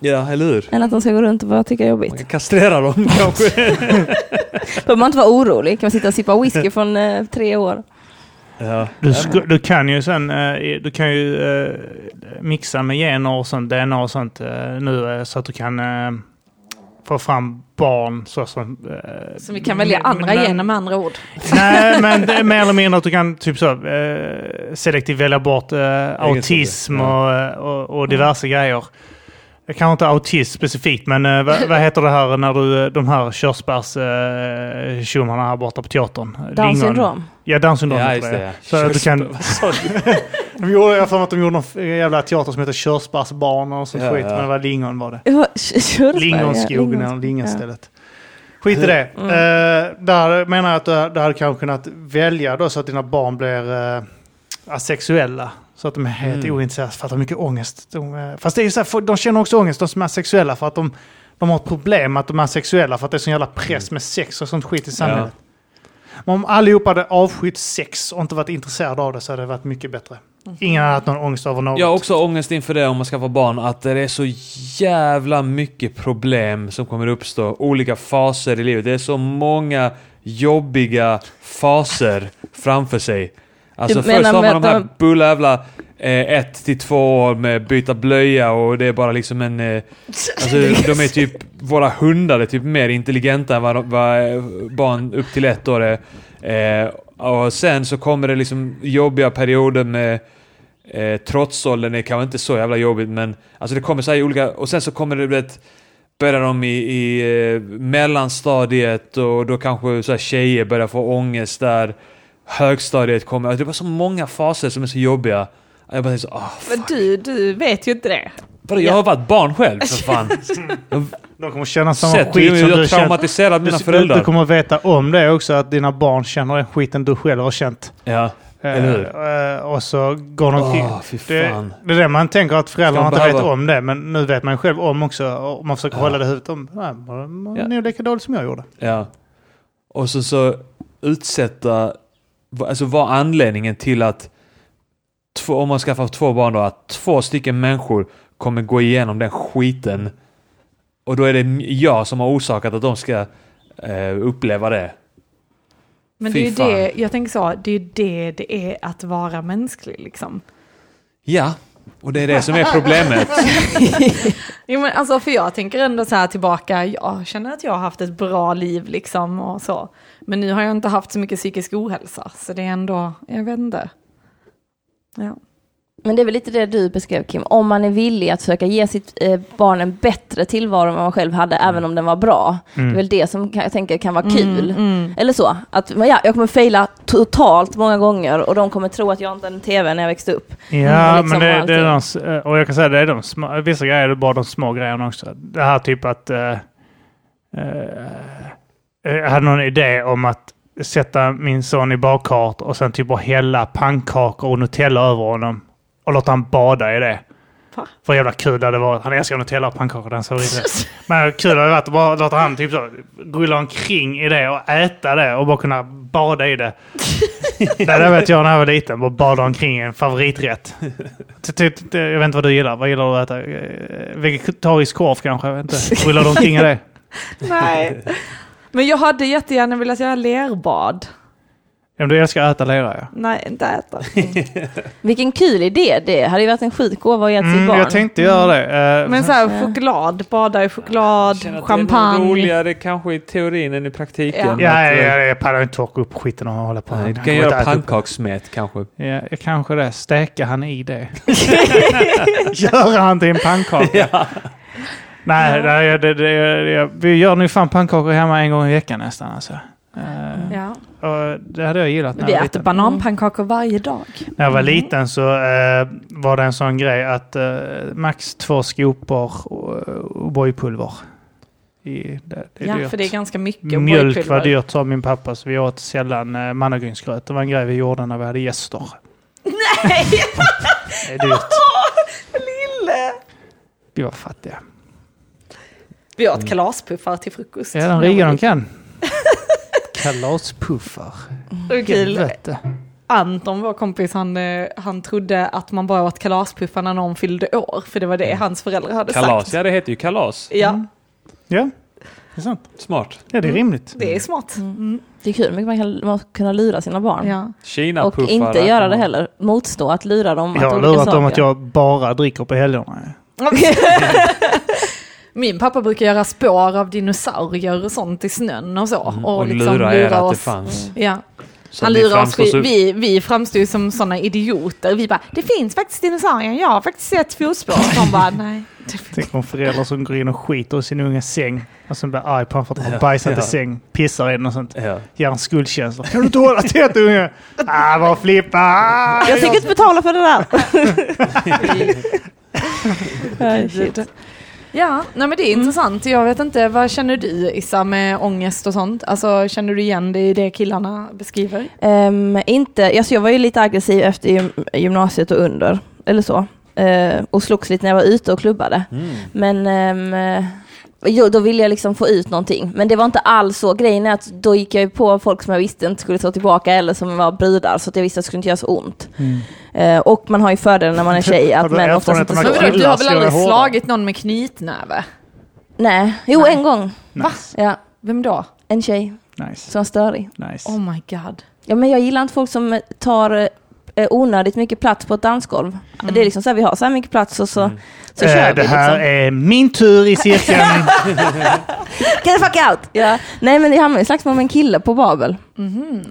Ja, eller hur? Än att de ska gå runt och bara tycka det är Man jobbigt. kan kastrera dem kanske. Behöver man inte vara orolig, kan man sitta och sippa whisky från eh, tre år. ja. Du, du kan ju sen eh, du kan ju eh, mixa med gener och sånt, DNA och sånt eh, nu eh, så att du kan eh, få fram barn så som... eh, Så vi kan välja andra men- gener med andra ord. Nej, men det är mer eller mindre att du kan typ så eh, selektivt välja bort eh, autism och, eh, och, och diverse grejer. Kanske inte autism specifikt, men eh, vad, vad heter det här när du, eh, de här körsbärstjommarna här borta på teatern? Down Lingon. syndrom. Ja, Down syndrom Ja, heter just det. Så att du kan, de gjorde, jag för att de gjorde någon jävla teater som heter Körsbärsbarn och sånt Ja, skit, ja. men det var lingon var det. Körsbär, Lingonskogen ja, eller lingons- lingonstället. Skit i det. Eh, där menar jag att du, du hade kanske kunnat välja då så att dina barn blir uh, asexuella. Så att de är helt Mm. ointresserade för att de har mycket ångest. De, eh, fast det är ju så här, för- de känner också ångest, de som är sexuella, för att de, de har ett problem att de är sexuella för att det är sån jävla press med sex och sånt skit i samhället. Men om allihopa hade avskytt sex och inte varit intresserade av det så hade det varit mycket bättre. Ingen har haft någon ångest över något. Jag har också ångest inför det om man skaffar barn, att det är så jävla mycket problem som kommer uppstå. Olika faser i livet. Det är så många jobbiga faser framför sig. Alltså Du först har man de här att bulla jävla eh, ett till två år med byta blöja och det är bara liksom en... Eh, alltså de är typ, våra hundar är typ mer intelligenta än vad, de- vad eh, barn upp till ett år är. Eh, och sen så kommer det liksom jobbiga perioder med Eh, trotsåldern är kanske inte så jävla jobbigt men alltså det kommer så här olika och sen så kommer det vet, börjar de i, i eh, mellanstadiet och då kanske så här tjejer börjar få ångest där. Högstadiet kommer, det var så många faser som är så jobbiga. Jag bara så, ah, Men du, du vet ju inte det. vadå, jag har varit barn själv för fan. De kommer känna samma Sett skit hur som jag du känner. traumatiserat mina Du, föräldrar. du kommer att veta om det också, att dina barn känner den skiten du själv har känt. Ja, eller hur? Eh, och så går de omkring. Fy det, fan. det är det man tänker att föräldrarna inte vet om det, men nu vet man själv om också. Och man försöker Ja. hålla det i huvudet om. Ja, man Ja. är nog lika dåligt som jag gjorde. Ja. Och så, så utsätta, alltså vad anledningen till att två, om man skaffar två barn då, att två stycken människor kommer gå igenom den skiten. Och då är det jag som har orsakat att de ska eh, uppleva det. Men Fy det är fan. det, jag tänker så, det är det det är att vara mänsklig liksom. Ja, och det är det som är problemet. Jo, men alltså, för jag tänker ändå så här tillbaka, jag känner att jag har haft ett bra liv liksom och så. Men nu har jag inte haft så mycket psykisk ohälsa, så det är ändå, jag vet inte. Ja. Men det är väl lite det du beskrev Kim, om man är villig att försöka ge sitt eh, barn en bättre tillvaro än vad man själv hade, även om den var bra. Det är väl det som jag tänker kan vara kul. Mm. Eller så, att ja, jag kommer fejla totalt många gånger och de kommer tro att jag inte hade en tv när jag växte upp. Ja, liksom men det, och det är de, eh, och jag kan säga det är de små, vissa grejer är bara de små grejerna också. Det här typ att eh, eh, jag hade någon idé om att sätta min son i badkart och sen typ bara hälla pannkakor och Nutella över honom och låta han bada i det. Va? För jävla kul det hade varit. Han älskar Nutella och pannkakor, den favoriträtt. Men kul hade det varit att bara låta han typ så rulla omkring i det och äta det och bara kunna bada i det. det där vet jag när jag var liten, bara bada omkring i en favoriträtt. Ty- ty- ty- Jag vet inte vad du gillar. Vad gillar du att äta? Eh, Vegetarisk korv kanske? Jag vet inte. Rullar du omkring i det? Nej. Men jag hade jättegärna velat göra lerbad. Ja, men du älskar att äta lera ja. Nej, inte äta. Vilken kul idé det hade ju varit en sjuk gåva att ge till Mm, barn. jag tänkte göra det. Eh, Men så här, choklad, bada i choklad, att Det är champagne. roligare kanske i teorin än i praktiken. Ja. Att, Ja, ja, jag pallar inte torka upp skiten och hålla på. Du Jag kan göra pannkakssmet kanske. Ja, kanske det. Stäka han i det. Göra han till en pannkaka. Nej, nej det, det, det, vi gör nu fan pannkakor hemma en gång i veckan nästan. Alltså. Eh, Ja. och det hade jag gillat när Vi jag var äter liten. bananpannkakor varje dag. När jag var liten så eh, var det en sån grej att eh, max två skopor och O'boy-pulver. I, det, det Ja, dyrt. för det är ganska mycket Mjölk var dyrt sa min pappa så vi åt sällan eh, mannagrynsgröt. Det var en grej vi gjorde när vi hade gäster. Nej! Det är dyrt. Lille! Vi var fattiga. Vi åt kalaspuffar till frukost. Ja, de riga de kan. Kalaspuffar. Det kul. Anton, vår kompis, han, eh, han trodde att man bara åt kalaspuffar när någon fyllde år. För det var det hans föräldrar hade Kalas, sagt. ja det heter ju kalas. Ja, Ja, det är sant. Smart. Ja, det är rimligt. det är smart. Mm. Det är kul, men man kan man kunna lura sina barn. Ja. Kina Och inte göra det heller. Motstå att lura dem. Jag har lurat dem att jag bara dricker på helgerna. Min pappa brukar göra spår av dinosaurier och sånt i snön och så. Mm, Och, och liksom lura er att det oss. fanns. Ja. Så Han lurar oss, framstår vi, så- vi, vi framstår ju som sådana idioter. Vi bara, det finns faktiskt dinosaurier, jag har faktiskt sett fotspår. Och de bara, nej. Tänk om föräldrar som går in och skiter i sin unges säng och sen blir arg på honom för att han har bajsat ja. i säng, pissar i den och sånt. Ja. Ger en skuldkänsla. Kan du inte hålla tätt unge? Ah, vad flippa! Ah, Jag tänker inte betala för det där. Ja. Ja, nej men det är intressant. Jag vet inte, vad känner du Issa med ångest och sånt? Alltså känner du igen det i det killarna beskriver? Ehm, inte, alltså jag var ju lite aggressiv efter gym- gymnasiet och under, eller så. Eh, och slogs lite när jag var ute och klubbade. Mm. Men eh, jo, då ville jag liksom få ut någonting. Men det var inte alls så. Grejen är att då gick jag ju på folk som jag visste inte skulle ta tillbaka eller som var brudar. Så att jag visste att det skulle inte göra så ont. Eh, och man har ju fördelen när man är tjej att män oftast inte Men slår. vadå, du har väl aldrig slagit någon med knytnäve? Nej, jo en gång. Va? Ja, Vem då? en tjej Nice. som var störig. nice. Oh my god. Ja, men jag gillar inte folk som tar eh, onödigt mycket plats på ett dansgolv. Det är liksom så här, vi har så här mycket plats och så, så Eh, kör vi det här liksom. är min tur i cirkeln. Get the fuck out! Ja. Nej men jag hamnade i slagsmål med en kille på Babel.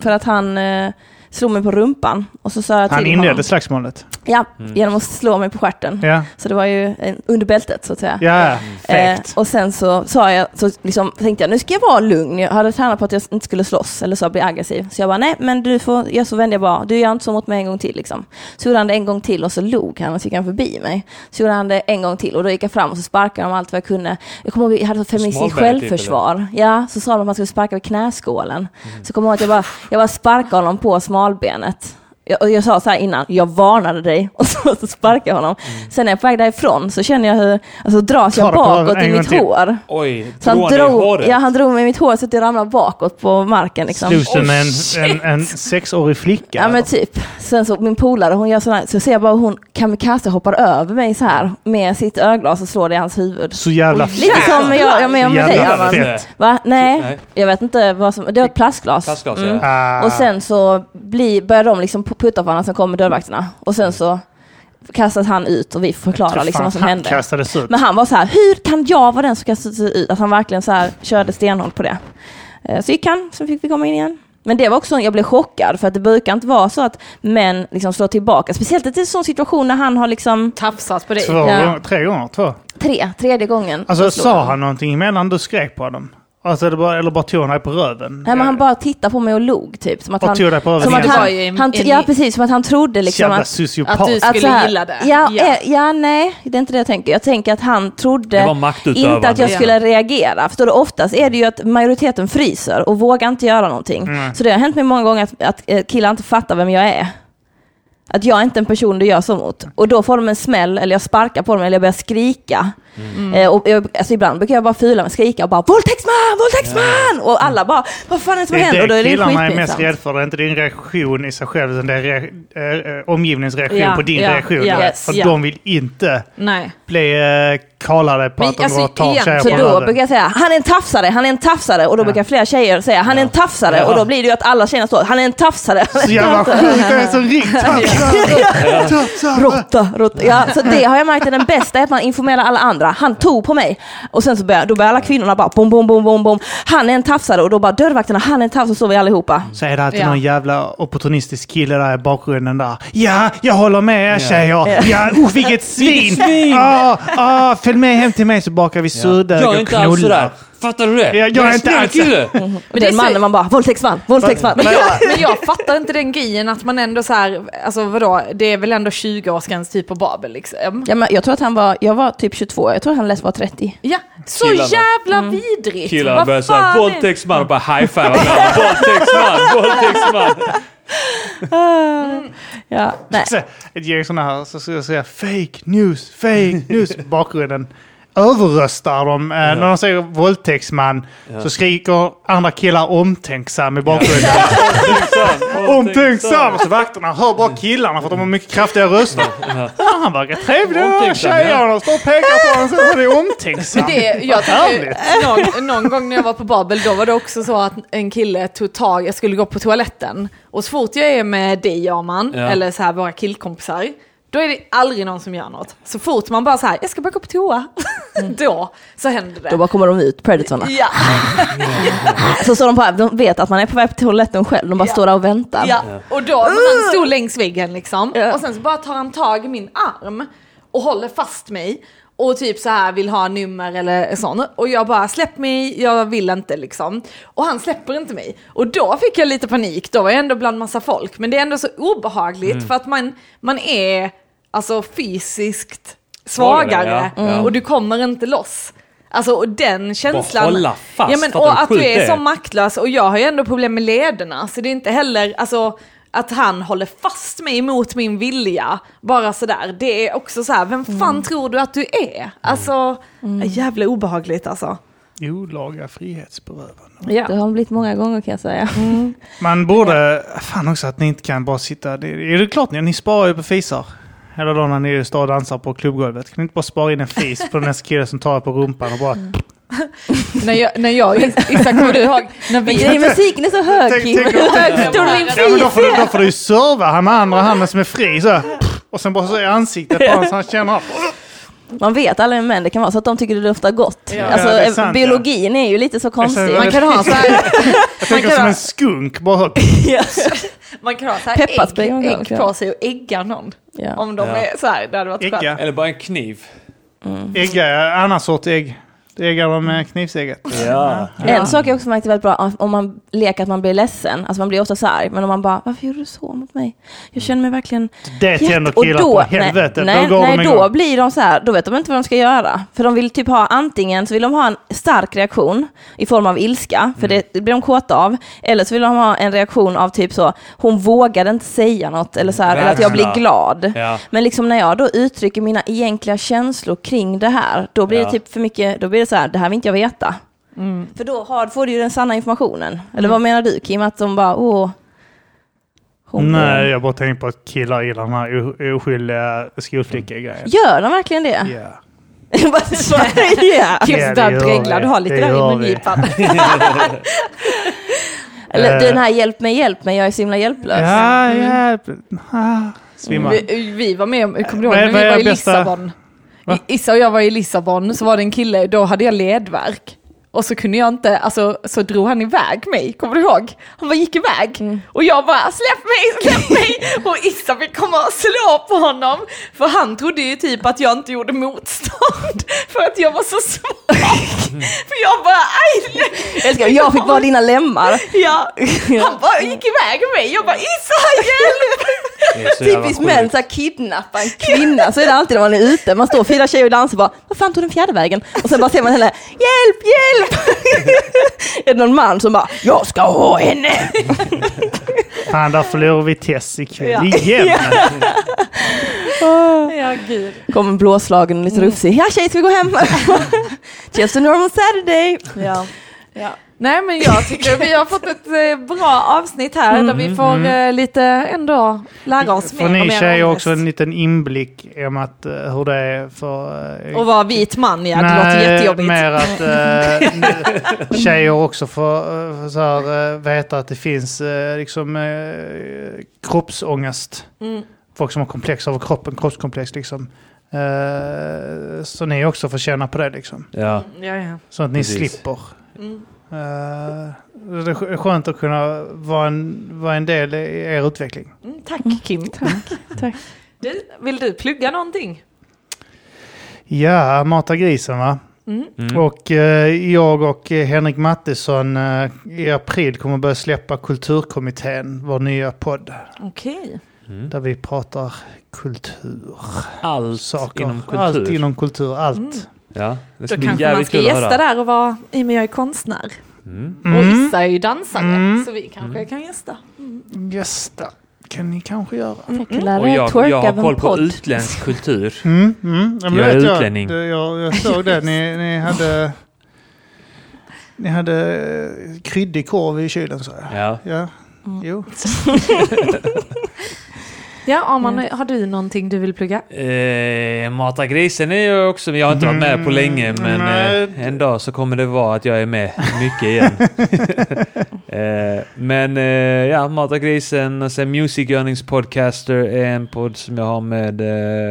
För att han eh, slog mig på rumpan. Och så sa jag Han till inledde honom. slagsmålet. Ja, genom att slå mig på stjärten. Ja, Så det var ju under bältet så att säga. ja Eh, fegt. och sen så sa jag, så liksom, tänkte jag nu ska jag vara lugn. Jag hade tränat på att jag inte skulle slåss eller så bli aggressiv. Så jag bara nej men du får, jag så vände jag bara, du gör inte så mot mig en gång till liksom. Så gjorde han det en gång till och så log han och så gick han förbi mig. Så gjorde han det en gång till och då gick jag fram och så sparkade han om allt vad jag kunde. Jag kommer ihåg, jag hade feministiskt typ, självförsvar. ja, så sa de att man skulle sparka vid knäskålen. Så kommer jag ihåg att jag bara, jag bara sparkade honom på smalbenet. Jag, och jag sa så här innan, jag varnade dig och så, så sparkade jag honom. Sen när jag är på väg därifrån så känner jag hur, alltså dras jag bakåt i mitt till. hår. Oj, Så han drog ja, han drog mig i mitt hår så att jag ramlade bakåt på marken. Liksom. Slogs du med Oh, en, en, en sexårig flicka? Ja men typ. Sen så min polare, hon gör sådär, så ser jag bara hur hon kamikaze hoppar över mig så här med sitt öglas och slår det i hans huvud. Så jävla Lite som jag, jag med om med dig Arman. fett. Va? Nej, Nej. jag vet inte vad som, det var ett plastglas. Plastglas, Mm. ja. Ah. Och sen så blir, börjar de liksom putta på varandra, sen kommer dörrvakterna. Och sen så kastas han ut och vi förklarar liksom vad som han hände. kastades ut. Men han var så här, hur kan jag vara den som kastas ut? Att han verkligen så här körde stenhårt på det. Eh, Så gick han, så fick vi komma in igen. Men det var också, jag blev chockad för att det brukar inte vara så att män liksom slår tillbaka. Speciellt i en sån situation när han har liksom Tafsat på dig. Två Ja. tre gånger, två. tre, tredje gången. Alltså sa han någonting emellan du skrek på dem? Alltså, det bara, eller bara tog han dig på röven? Nej men han bara tittade på mig och log typ. Som att Och han, tog dig på röven som att han, en- han, en- ja precis, som att han trodde liksom Jävla att sociopat. att du- att skulle här- gilla det. Ja, Ja. ja. ja, nej, det är inte det jag tänker. Jag tänker att han trodde inte att jag Ja. skulle reagera. Förstår du? Oftast är det ju att majoriteten fryser och vågar inte göra någonting. Så det har hänt mig många gånger att, att eh, killar inte fattar vem jag är. Att jag är inte en person du gör så mot. Och då får de en smäll, eller jag sparkar på dem, eller jag börjar skrika. Eh, och jag, alltså ibland brukar jag bara fula mig, skrika och bara våldtäktsman, våldtäktsman! Och alla bara, vad fan är det som Det händer? är Och då är det det killarna är mest rädda för. Det är inte din reaktion i sig själv, utan det är re- eh, omgivningens reaktion Ja, på din ja, reaktion. ja, yes, för de vill inte Nej. bli kallade på Men att de alltså, går och tar igen, tjejer Så på då brukar jag säga, han är en tafsare, han är en tafsare. Och då brukar flera tjejer säga, han är en tafsare. Ja. Och då blir det ju att alla tjejerna står, han är en tafsare. Så jävla sjukt, det är så riktigt. Råtta, råtta. Ja, så det har jag märkt är den bästa, är att man informerar alla andra. Han tog på mig. Och sen så börjar, då börjar alla kvinnorna bara bom, bom, bom, bom, bom. Han är en tafsare. Och då bara dörrvakterna, han är en tafsare. Så står vi allihopa. Så är det alltid Ja. någon jävla opportunistisk kille där i bakgrunden där. Ja, jag håller med er tjejer. Ja, oh, vilket svin! Ah, ah, följ med hem till mig så bakar vi surdeg Jag är och inte alls sådär. knullar. Fattar du det? Ja, jag är inte alls- kille. Och det är den mannen man bara, våldtäktsman, våldtäktsman. Men jag, men jag fattar inte den grejen att man ändå så här, alltså vadå, det är väl ändå 20-årsgräns typ på Babel liksom. Ja, men jag tror att han var, jag var typ 22, jag tror han läst var 30. Ja, så Killarna. jävla Mm. vidrigt. Killarna fan såhär, är- våldtäktsman och bara high-fiva varandra. Våldtäktsman, Ja, nej. Ett gäng sådana här, så ska jag säga fake news, fake news bakgrunden. Överröstar de. Eh, När de säger våldtäktsman så skriker andra killar omtänksam i bakgrunden. Omtänksam! Och så vakterna hör bara killarna för att de har mycket kraftiga röster. Ja, han verkar trevlig den här Omtänksam, tjejen. De står och pekar på honom så är det omtänksam. Det, jag tycker, någon, någon gång när jag var på Babel, då var det också så att en kille tog tag, jag skulle gå på toaletten. Och så fort jag är med dig, Arman, Ja. eller så här våra killkompisar, då är det aldrig någon som gör något. Så fort man bara så här, jag ska bara gå på toa, då så händer det. Då bara kommer de ut, predatorna. Ja, Så står de bara, de vet att man är på väg till toaletten själv, de bara Ja. står där och väntar. ja. och då, han stod längs väggen liksom, Ja. och sen så bara tar han tag i min arm och håller fast mig. Och typ så här vill ha nummer eller sånt. Och jag bara släpp mig, jag vill inte liksom. Och han släpper inte mig. Och då fick jag lite panik, då var jag ändå bland massa folk. Men det är ändå så obehagligt för att man, man är alltså fysiskt svagare. Ja. Ja. Och du kommer inte loss. Alltså och den känslan. hålla fast, Ja, men, och att du är det så maktlös. Och jag har ju ändå problem med lederna. Så det är inte heller, alltså att han håller fast mig emot min vilja, bara sådär, det är också så här, vem fan tror du att du är? Alltså, jävla obehagligt alltså. Olaga frihetsberövande. Det har blivit många gånger kan jag säga. Man borde... Fan också att ni inte kan bara sitta... Det, är det klart ni, ni sparar ju på fisar. Hela dagen när ni står och dansar på klubbgolvet. Kan ni inte bara spara in en fis på nästa kille som tar på rumpan och bara... När jag, när jag Isak, kommer du ihåg? När vi, grejen, musiken är så hög Kim. Står du min Ja men då fis? får du, då får du ju serva han med andra handen som är fri så här. Och sen bara så i ansiktet på honom så han känner. Man vet alla män, det kan vara så att de tycker det doftar gott. Ja. Alltså, Ja, är sant, biologin är ju lite så konstig. Man kan ha så här, Jag tänker kan som ha- en skunk bara man kan ha så här Pepparspray ägg, ägg på sig och ägga någon. Ja. Om de Ja. är så här, det hade varit skönt. Ägga. Eller bara en kniv. Ägga är en annan sorts ägg. Det äggar man med knivsägget. Ja. En sak jag också märkt är väldigt bra, om man leker att man blir ledsen, alltså man blir ofta så arg, men om man bara, varför gjorde du så mot mig? Jag känner mig verkligen Det tänder killar då, på helvete. nej, då går nej, de då blir de så här, då vet de inte vad de ska göra. För de vill typ ha antingen så vill de ha en stark reaktion i form av ilska, för det, det blir de kåta av. Eller så vill de ha en reaktion av typ så, hon vågade inte säga något, eller så här, eller att jag blir glad. Ja. Men liksom när jag då uttrycker mina egentliga känslor kring det här, då blir Ja. det typ för mycket, då blir det så här, det här vill inte jag veta. För då har, får du ju den sanna informationen. Eller vad menar du Kim, att de bara, åh. hon- Nej, jag bara tänker på att killar gillar de här oskyldiga skolflicka-grejen. Gör de verkligen det? Ja. Det där gör dreglar, vi. du har lite Det där i mungipan. Eller Eh. den här hjälp mig, hjälp mig, jag är så himla hjälplös. Ja, ja. Ah, Svimmar. Vi, vi var med, kommer du ihåg när vi var i bästa- Lissabon? Va? Issa och jag var i Lissabon, så var det en kille, då hade jag ledvärk. Och så kunde jag inte, alltså så drog han iväg mig, kommer du ihåg? Han bara gick iväg. Och jag bara släpp mig, släpp mig! Och Issa fick komma och slå på honom. För han trodde ju typ att jag inte gjorde motstånd. För att jag var så svag. för jag bara aj! Jag älskar, jag fick vara dina lemmar. Ja, han bara gick iväg mig. Jag bara Issa hjälp! Typiskt män, så här, kidnappa en kvinna, så är det alltid när man är ute. Man står fyra tjejer och dansar och bara, vad fan tog den fjärde vägen? Och sen bara ser man henne, hjälp, hjälp! är det någon man som bara, jag ska ha henne! Fan, där förlorar vi Tess ikväll. Ja. Igen! Ja, gud. Kommer blåslagen och lite rufsig, ja tjej ska vi gå hem? Just a normal Saturday. Ja. Ja. Nej men jag tycker vi har fått ett eh, bra avsnitt här där vi får eh, lite ändå lära oss mer och ni tjejer också en liten inblick om att, eh, hur det är för... Och vara vit man ja, det låter jättejobbigt. mer att nu- tjejer också får så här, veta att det finns liksom eh, kroppsångest. Mm. Folk som har komplex över kroppen, kroppskomplex liksom. Så ni också får känna på det liksom. Ja. Ja, ja. Så att ni Precis. slipper. Mm. Eh, det är skönt att kunna vara en, vara en del i er utveckling. Mm, tack Kim. Tack. Tack. Du, vill du plugga någonting? Ja, Mata grisen va? Mm. Och eh, jag och Henrik Mattisson eh, i april kommer börja släppa Kulturkommittén, vår nya podd. Okej. Mm. Där vi pratar kultur. Allt Saker. inom kultur. Allt inom kultur, allt. Ja, det Då ska bli kanske man ska gästa där och vara, i och med jag är konstnär. Mm. Och Mm. Issa är ju dansare, Mm. så vi kanske kan gästa. Gästa kan ni kanske göra. Jag lära Och jag, jag har koll på utländsk kultur. Mm, mm. Ja, Jag är jag, utlänning. Det- Jag, jag såg det. Ni, ni hade... Ni hade eh, kryddig korv i kylen så jag. Ja. Ja. Mm. Jo. Ja, Arman, har du någonting du vill plugga? Eh, Mata grisen är jag också, jag har inte varit med på länge men Mm, eh, en dag så kommer det vara att jag är med mycket igen. eh, men eh, ja, Mata grisen och sen Music Earnings Podcaster är en podd som jag har med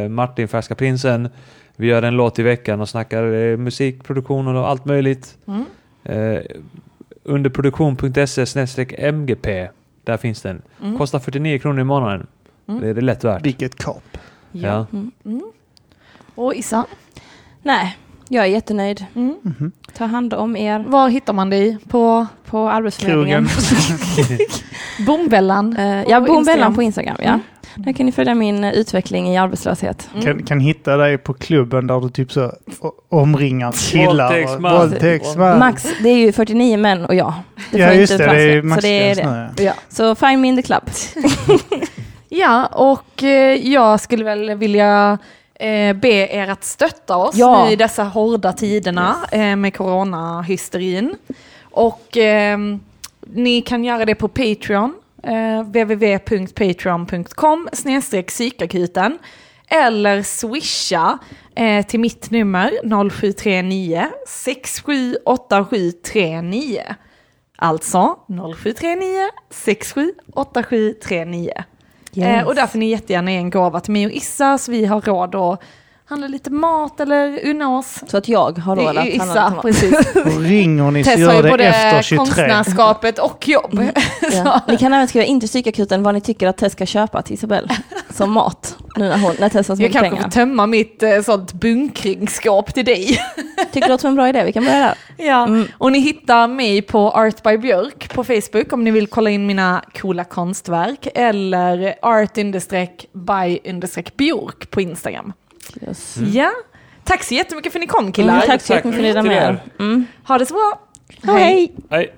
eh, Martin Färska Prinsen. Vi gör en låt i veckan och snackar eh, musikproduktion och allt möjligt. Mm. Eh, under produktion.se mgp. Där finns den. Mm. Kostar 49 kronor i månaden. Mm. Det är det lätt värt. Vilket kap. Ja. Mm. Och Issa, Nej, jag är jättenöjd. mm. Mhm. Ta hand om er var hittar man dig? På på Arbetsförmedlingen. Bombellan? Eh, ja, På Bombellan Instagram. på Instagram. Ja. Mm. Där kan ni följa min eh, utveckling i arbetslöshet. Kan, kan hitta dig på klubben där du typ så omringar killar. och- Våldtäktsman. Max, det är ju 49 män och jag. Det Ja just det, det är plats med. Så det är maxgräns det. nu. Ja. Så find me in the club. Ja, och eh, jag skulle väl vilja eh, be er att stötta oss Ja. nu i dessa hårda tiderna eh, med coronahysterin. Och ehm, ni kan göra det på Patreon, eh, www.patreon.com psykakuten eller swisha eh, till mitt nummer 0739 678739. Alltså 0739 678739. Eh, och där får ni jättegärna ge en gåva till mig och Issa så vi har råd att handla lite mat eller unna oss. Så att jag har råd att handla lite mat. precis. Och ringer ni så Tess gör det både efter 23. konstnärskapet och jobb. Ja. Ni kan även skriva in till psykakuten vad ni tycker att Tess ska köpa till Isabelle som mat. Nu när, hon, när Tess har så Jag mycket kanske pengar. får tömma mitt eh, sånt bunkringsskåp till dig. Tycker det låter som en bra idé, vi kan börja där. Ja, Mm. och ni hittar mig på Art by Björk på Facebook om ni vill kolla in mina coola konstverk eller art-by-björk på Instagram. Yes. Ja, tack så jättemycket för att ni kom killar. Mm, tack så jättemycket för att ni Till med. Mm. Ha det så bra. Hej! Hej.